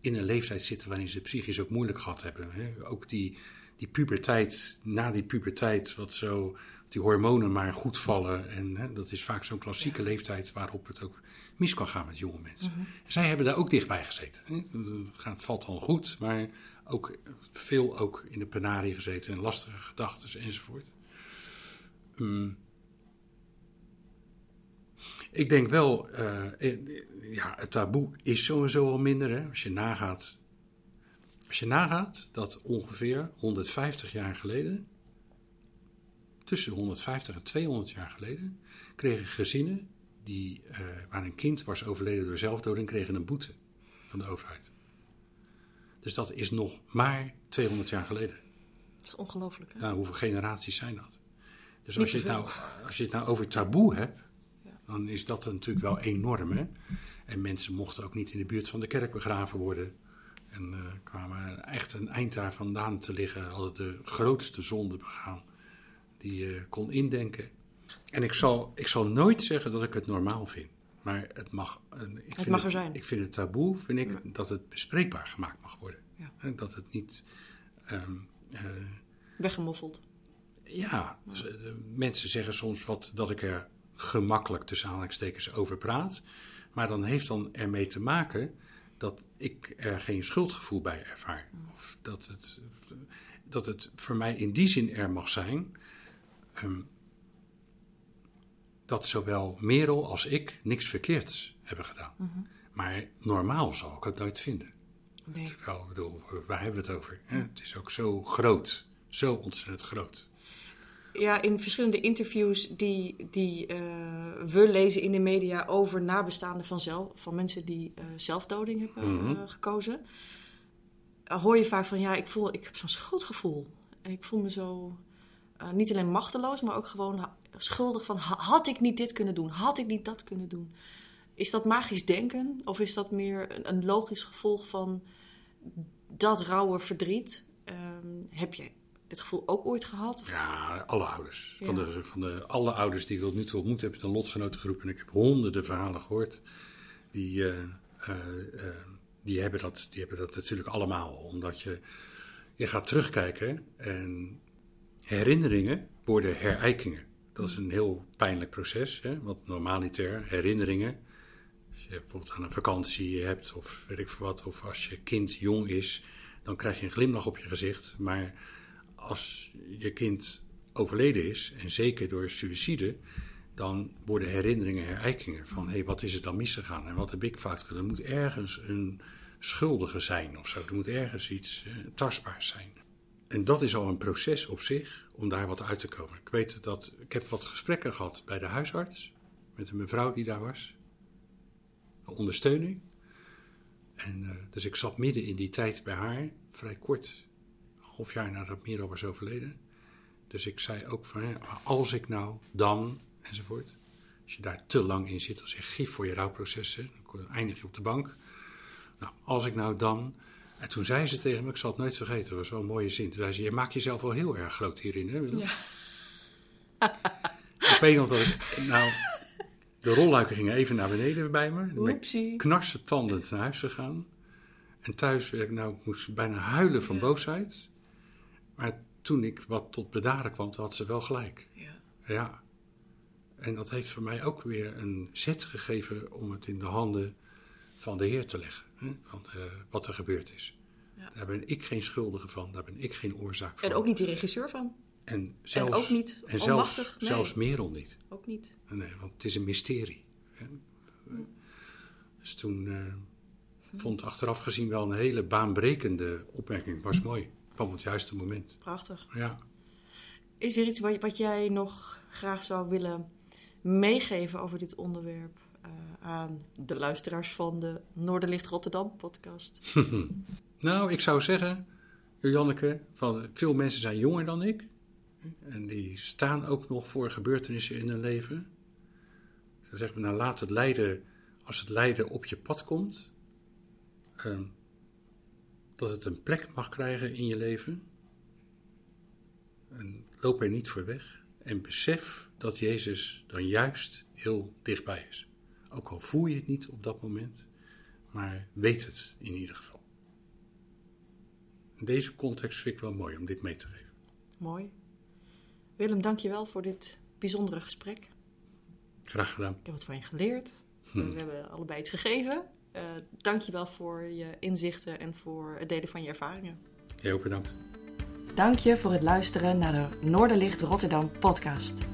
in een leeftijd zitten waarin ze psychisch ook moeilijk gehad hebben. Hè. Ook die, die puberteit, na die puberteit, wat zo, die hormonen maar goed vallen. En hè, dat is vaak zo'n klassieke leeftijd waarop het ook mis kan gaan met jonge mensen. Zij hebben daar ook dichtbij gezeten. Hè. Het gaat- valt al goed, maar ook veel ook in de penarie gezeten en lastige gedachten enzovoort. Mm. Ik denk wel, eh, eh, ja, het taboe is sowieso al minder. Hè? Als je nagaat, als je nagaat dat ongeveer 150 jaar geleden, tussen 150 en 200 jaar geleden, kregen gezinnen die, eh, waar een kind was overleden door zelfdoding, kregen een boete van de overheid. Dus dat is nog maar 200 jaar geleden. Dat is ongelooflijk. Hè? Nou, hoeveel generaties zijn dat? Dus als je, het nou, als je het nou over taboe hebt, Ja. dan is dat natuurlijk wel enorm. Hè? En mensen mochten ook niet in de buurt van de kerk begraven worden. En eh, kwamen echt een eind daar vandaan te liggen, hadden de grootste zonde begaan die je kon indenken. En ik zal, ik zal nooit zeggen dat ik het normaal vind. Maar het mag, eh, ik vind mag er zijn. Ik vind het taboe, vind ik, dat het bespreekbaar gemaakt mag worden. Ja. Dat het niet... ehm, eh, Weggemoffeld. ja, mensen zeggen soms wat dat ik er gemakkelijk tussen aanhalingstekens over praat. Maar dan heeft dan ermee te maken dat ik er geen schuldgevoel bij ervaar. Of dat het, dat het voor mij in die zin er mag zijn. ehm, dat zowel Merel als ik niks verkeerds hebben gedaan. Maar normaal zal ik het nooit vinden. Nee. Terwijl, ik bedoel, waar hebben we het over? hè? Het is ook zo groot. Zo ontzettend groot. Ja, in verschillende interviews die, die eh, we lezen in de media over nabestaanden van, zelf, van mensen die eh, zelfdoding hebben Mhm. eh, gekozen, eh, hoor je vaak van ja, ik, voel, ik heb zo'n schuldgevoel. En ik voel me zo niet alleen machteloos, maar ook gewoon schuldig van ha- had ik niet dit kunnen doen, had ik niet dat kunnen doen. Is dat magisch denken of is dat meer een, een logisch gevolg van dat rauwe verdriet? Ehm, heb je dit gevoel ook ooit gehad? Of? Ja, alle ouders. Van, de, van de, alle ouders die ik tot nu toe ontmoet heb, een lotgenotengroep. En ik heb honderden verhalen gehoord. Die, eh, eh, eh, die, hebben dat, die hebben dat natuurlijk allemaal. Omdat je, je gaat terugkijken en herinneringen worden herijkingen. Dat is een heel pijnlijk proces. Hè? Want normaliter, herinneringen. Als je bijvoorbeeld aan een vakantie hebt of weet ik veel wat. Of als je kind jong is, dan krijg je een glimlach op je gezicht. Maar als je kind overleden is, en zeker door suïcide, dan worden herinneringen herijkingen. Van hé, hey, wat is er dan misgegaan en wat heb ik fout gedaan? Er moet ergens een schuldige zijn of zo. Er moet ergens iets eh, tastbaars zijn. En dat is al een proces op zich om daar wat uit te komen. Ik weet dat ik heb wat gesprekken gehad bij de huisarts met een mevrouw die daar was. Ondersteuning. En, eh, dus ik zat midden in die tijd bij haar, vrij kort, een half jaar nadat Miro was overleden. Dus ik zei ook van, als ik nou, dan, enzovoort. Als je daar te lang in zit, als je gif voor je rouwproces, hè, dan eindig je op de bank. Nou, als ik nou dan... En toen zei ze tegen me, ik zal het nooit vergeten, dat was wel een mooie zin. Toen zei ze, je maakt jezelf wel heel erg groot hierin, hè? Ja. Ik weet nog dat ik, nou, de rolluiken gingen even naar beneden bij me. Oepsie. knarsetandend naar huis gegaan. En thuis nou, ik moest bijna huilen van Ja. boosheid. Maar toen ik wat tot bedaren kwam, toen had ze wel gelijk. Ja. Ja. En dat heeft voor mij ook weer een zet gegeven om het in de handen van de Heer te leggen. Van eh, wat er gebeurd is. Ja. Daar ben ik geen schuldige van, daar ben ik geen oorzaak van. En ook niet die regisseur van. En zelfs, en ook niet en. Nee, zelfs Merel niet. ook niet. Nee, want het is een mysterie. hè. Dus toen eh, vond achteraf gezien wel een hele baanbrekende opmerking. Was mooi. Kwam op het juiste moment. Prachtig. Ja. Is er iets wat, wat jij nog graag zou willen meegeven over dit onderwerp aan de luisteraars van de Noorderlicht Rotterdam podcast? Nou, ik zou zeggen, Janneke, van veel mensen zijn jonger dan ik. En die staan ook nog voor gebeurtenissen in hun leven. Zou zeggen, nou laat het lijden, als het lijden op je pad komt, ehm, dat het een plek mag krijgen in je leven. En loop er niet voor weg. En besef dat Jezus dan juist heel dichtbij is. Ook al voel je het niet op dat moment, maar weet het in ieder geval. In deze context vind ik wel mooi om dit mee te geven. Mooi. Willem, dank je wel voor dit bijzondere gesprek. Graag gedaan. Ik heb wat van je geleerd. Hm. We hebben allebei iets gegeven. Eh dank je wel voor je inzichten en voor het delen van je ervaringen. Jij ook bedankt. Dank je voor het luisteren naar de Noorderlicht Rotterdam podcast.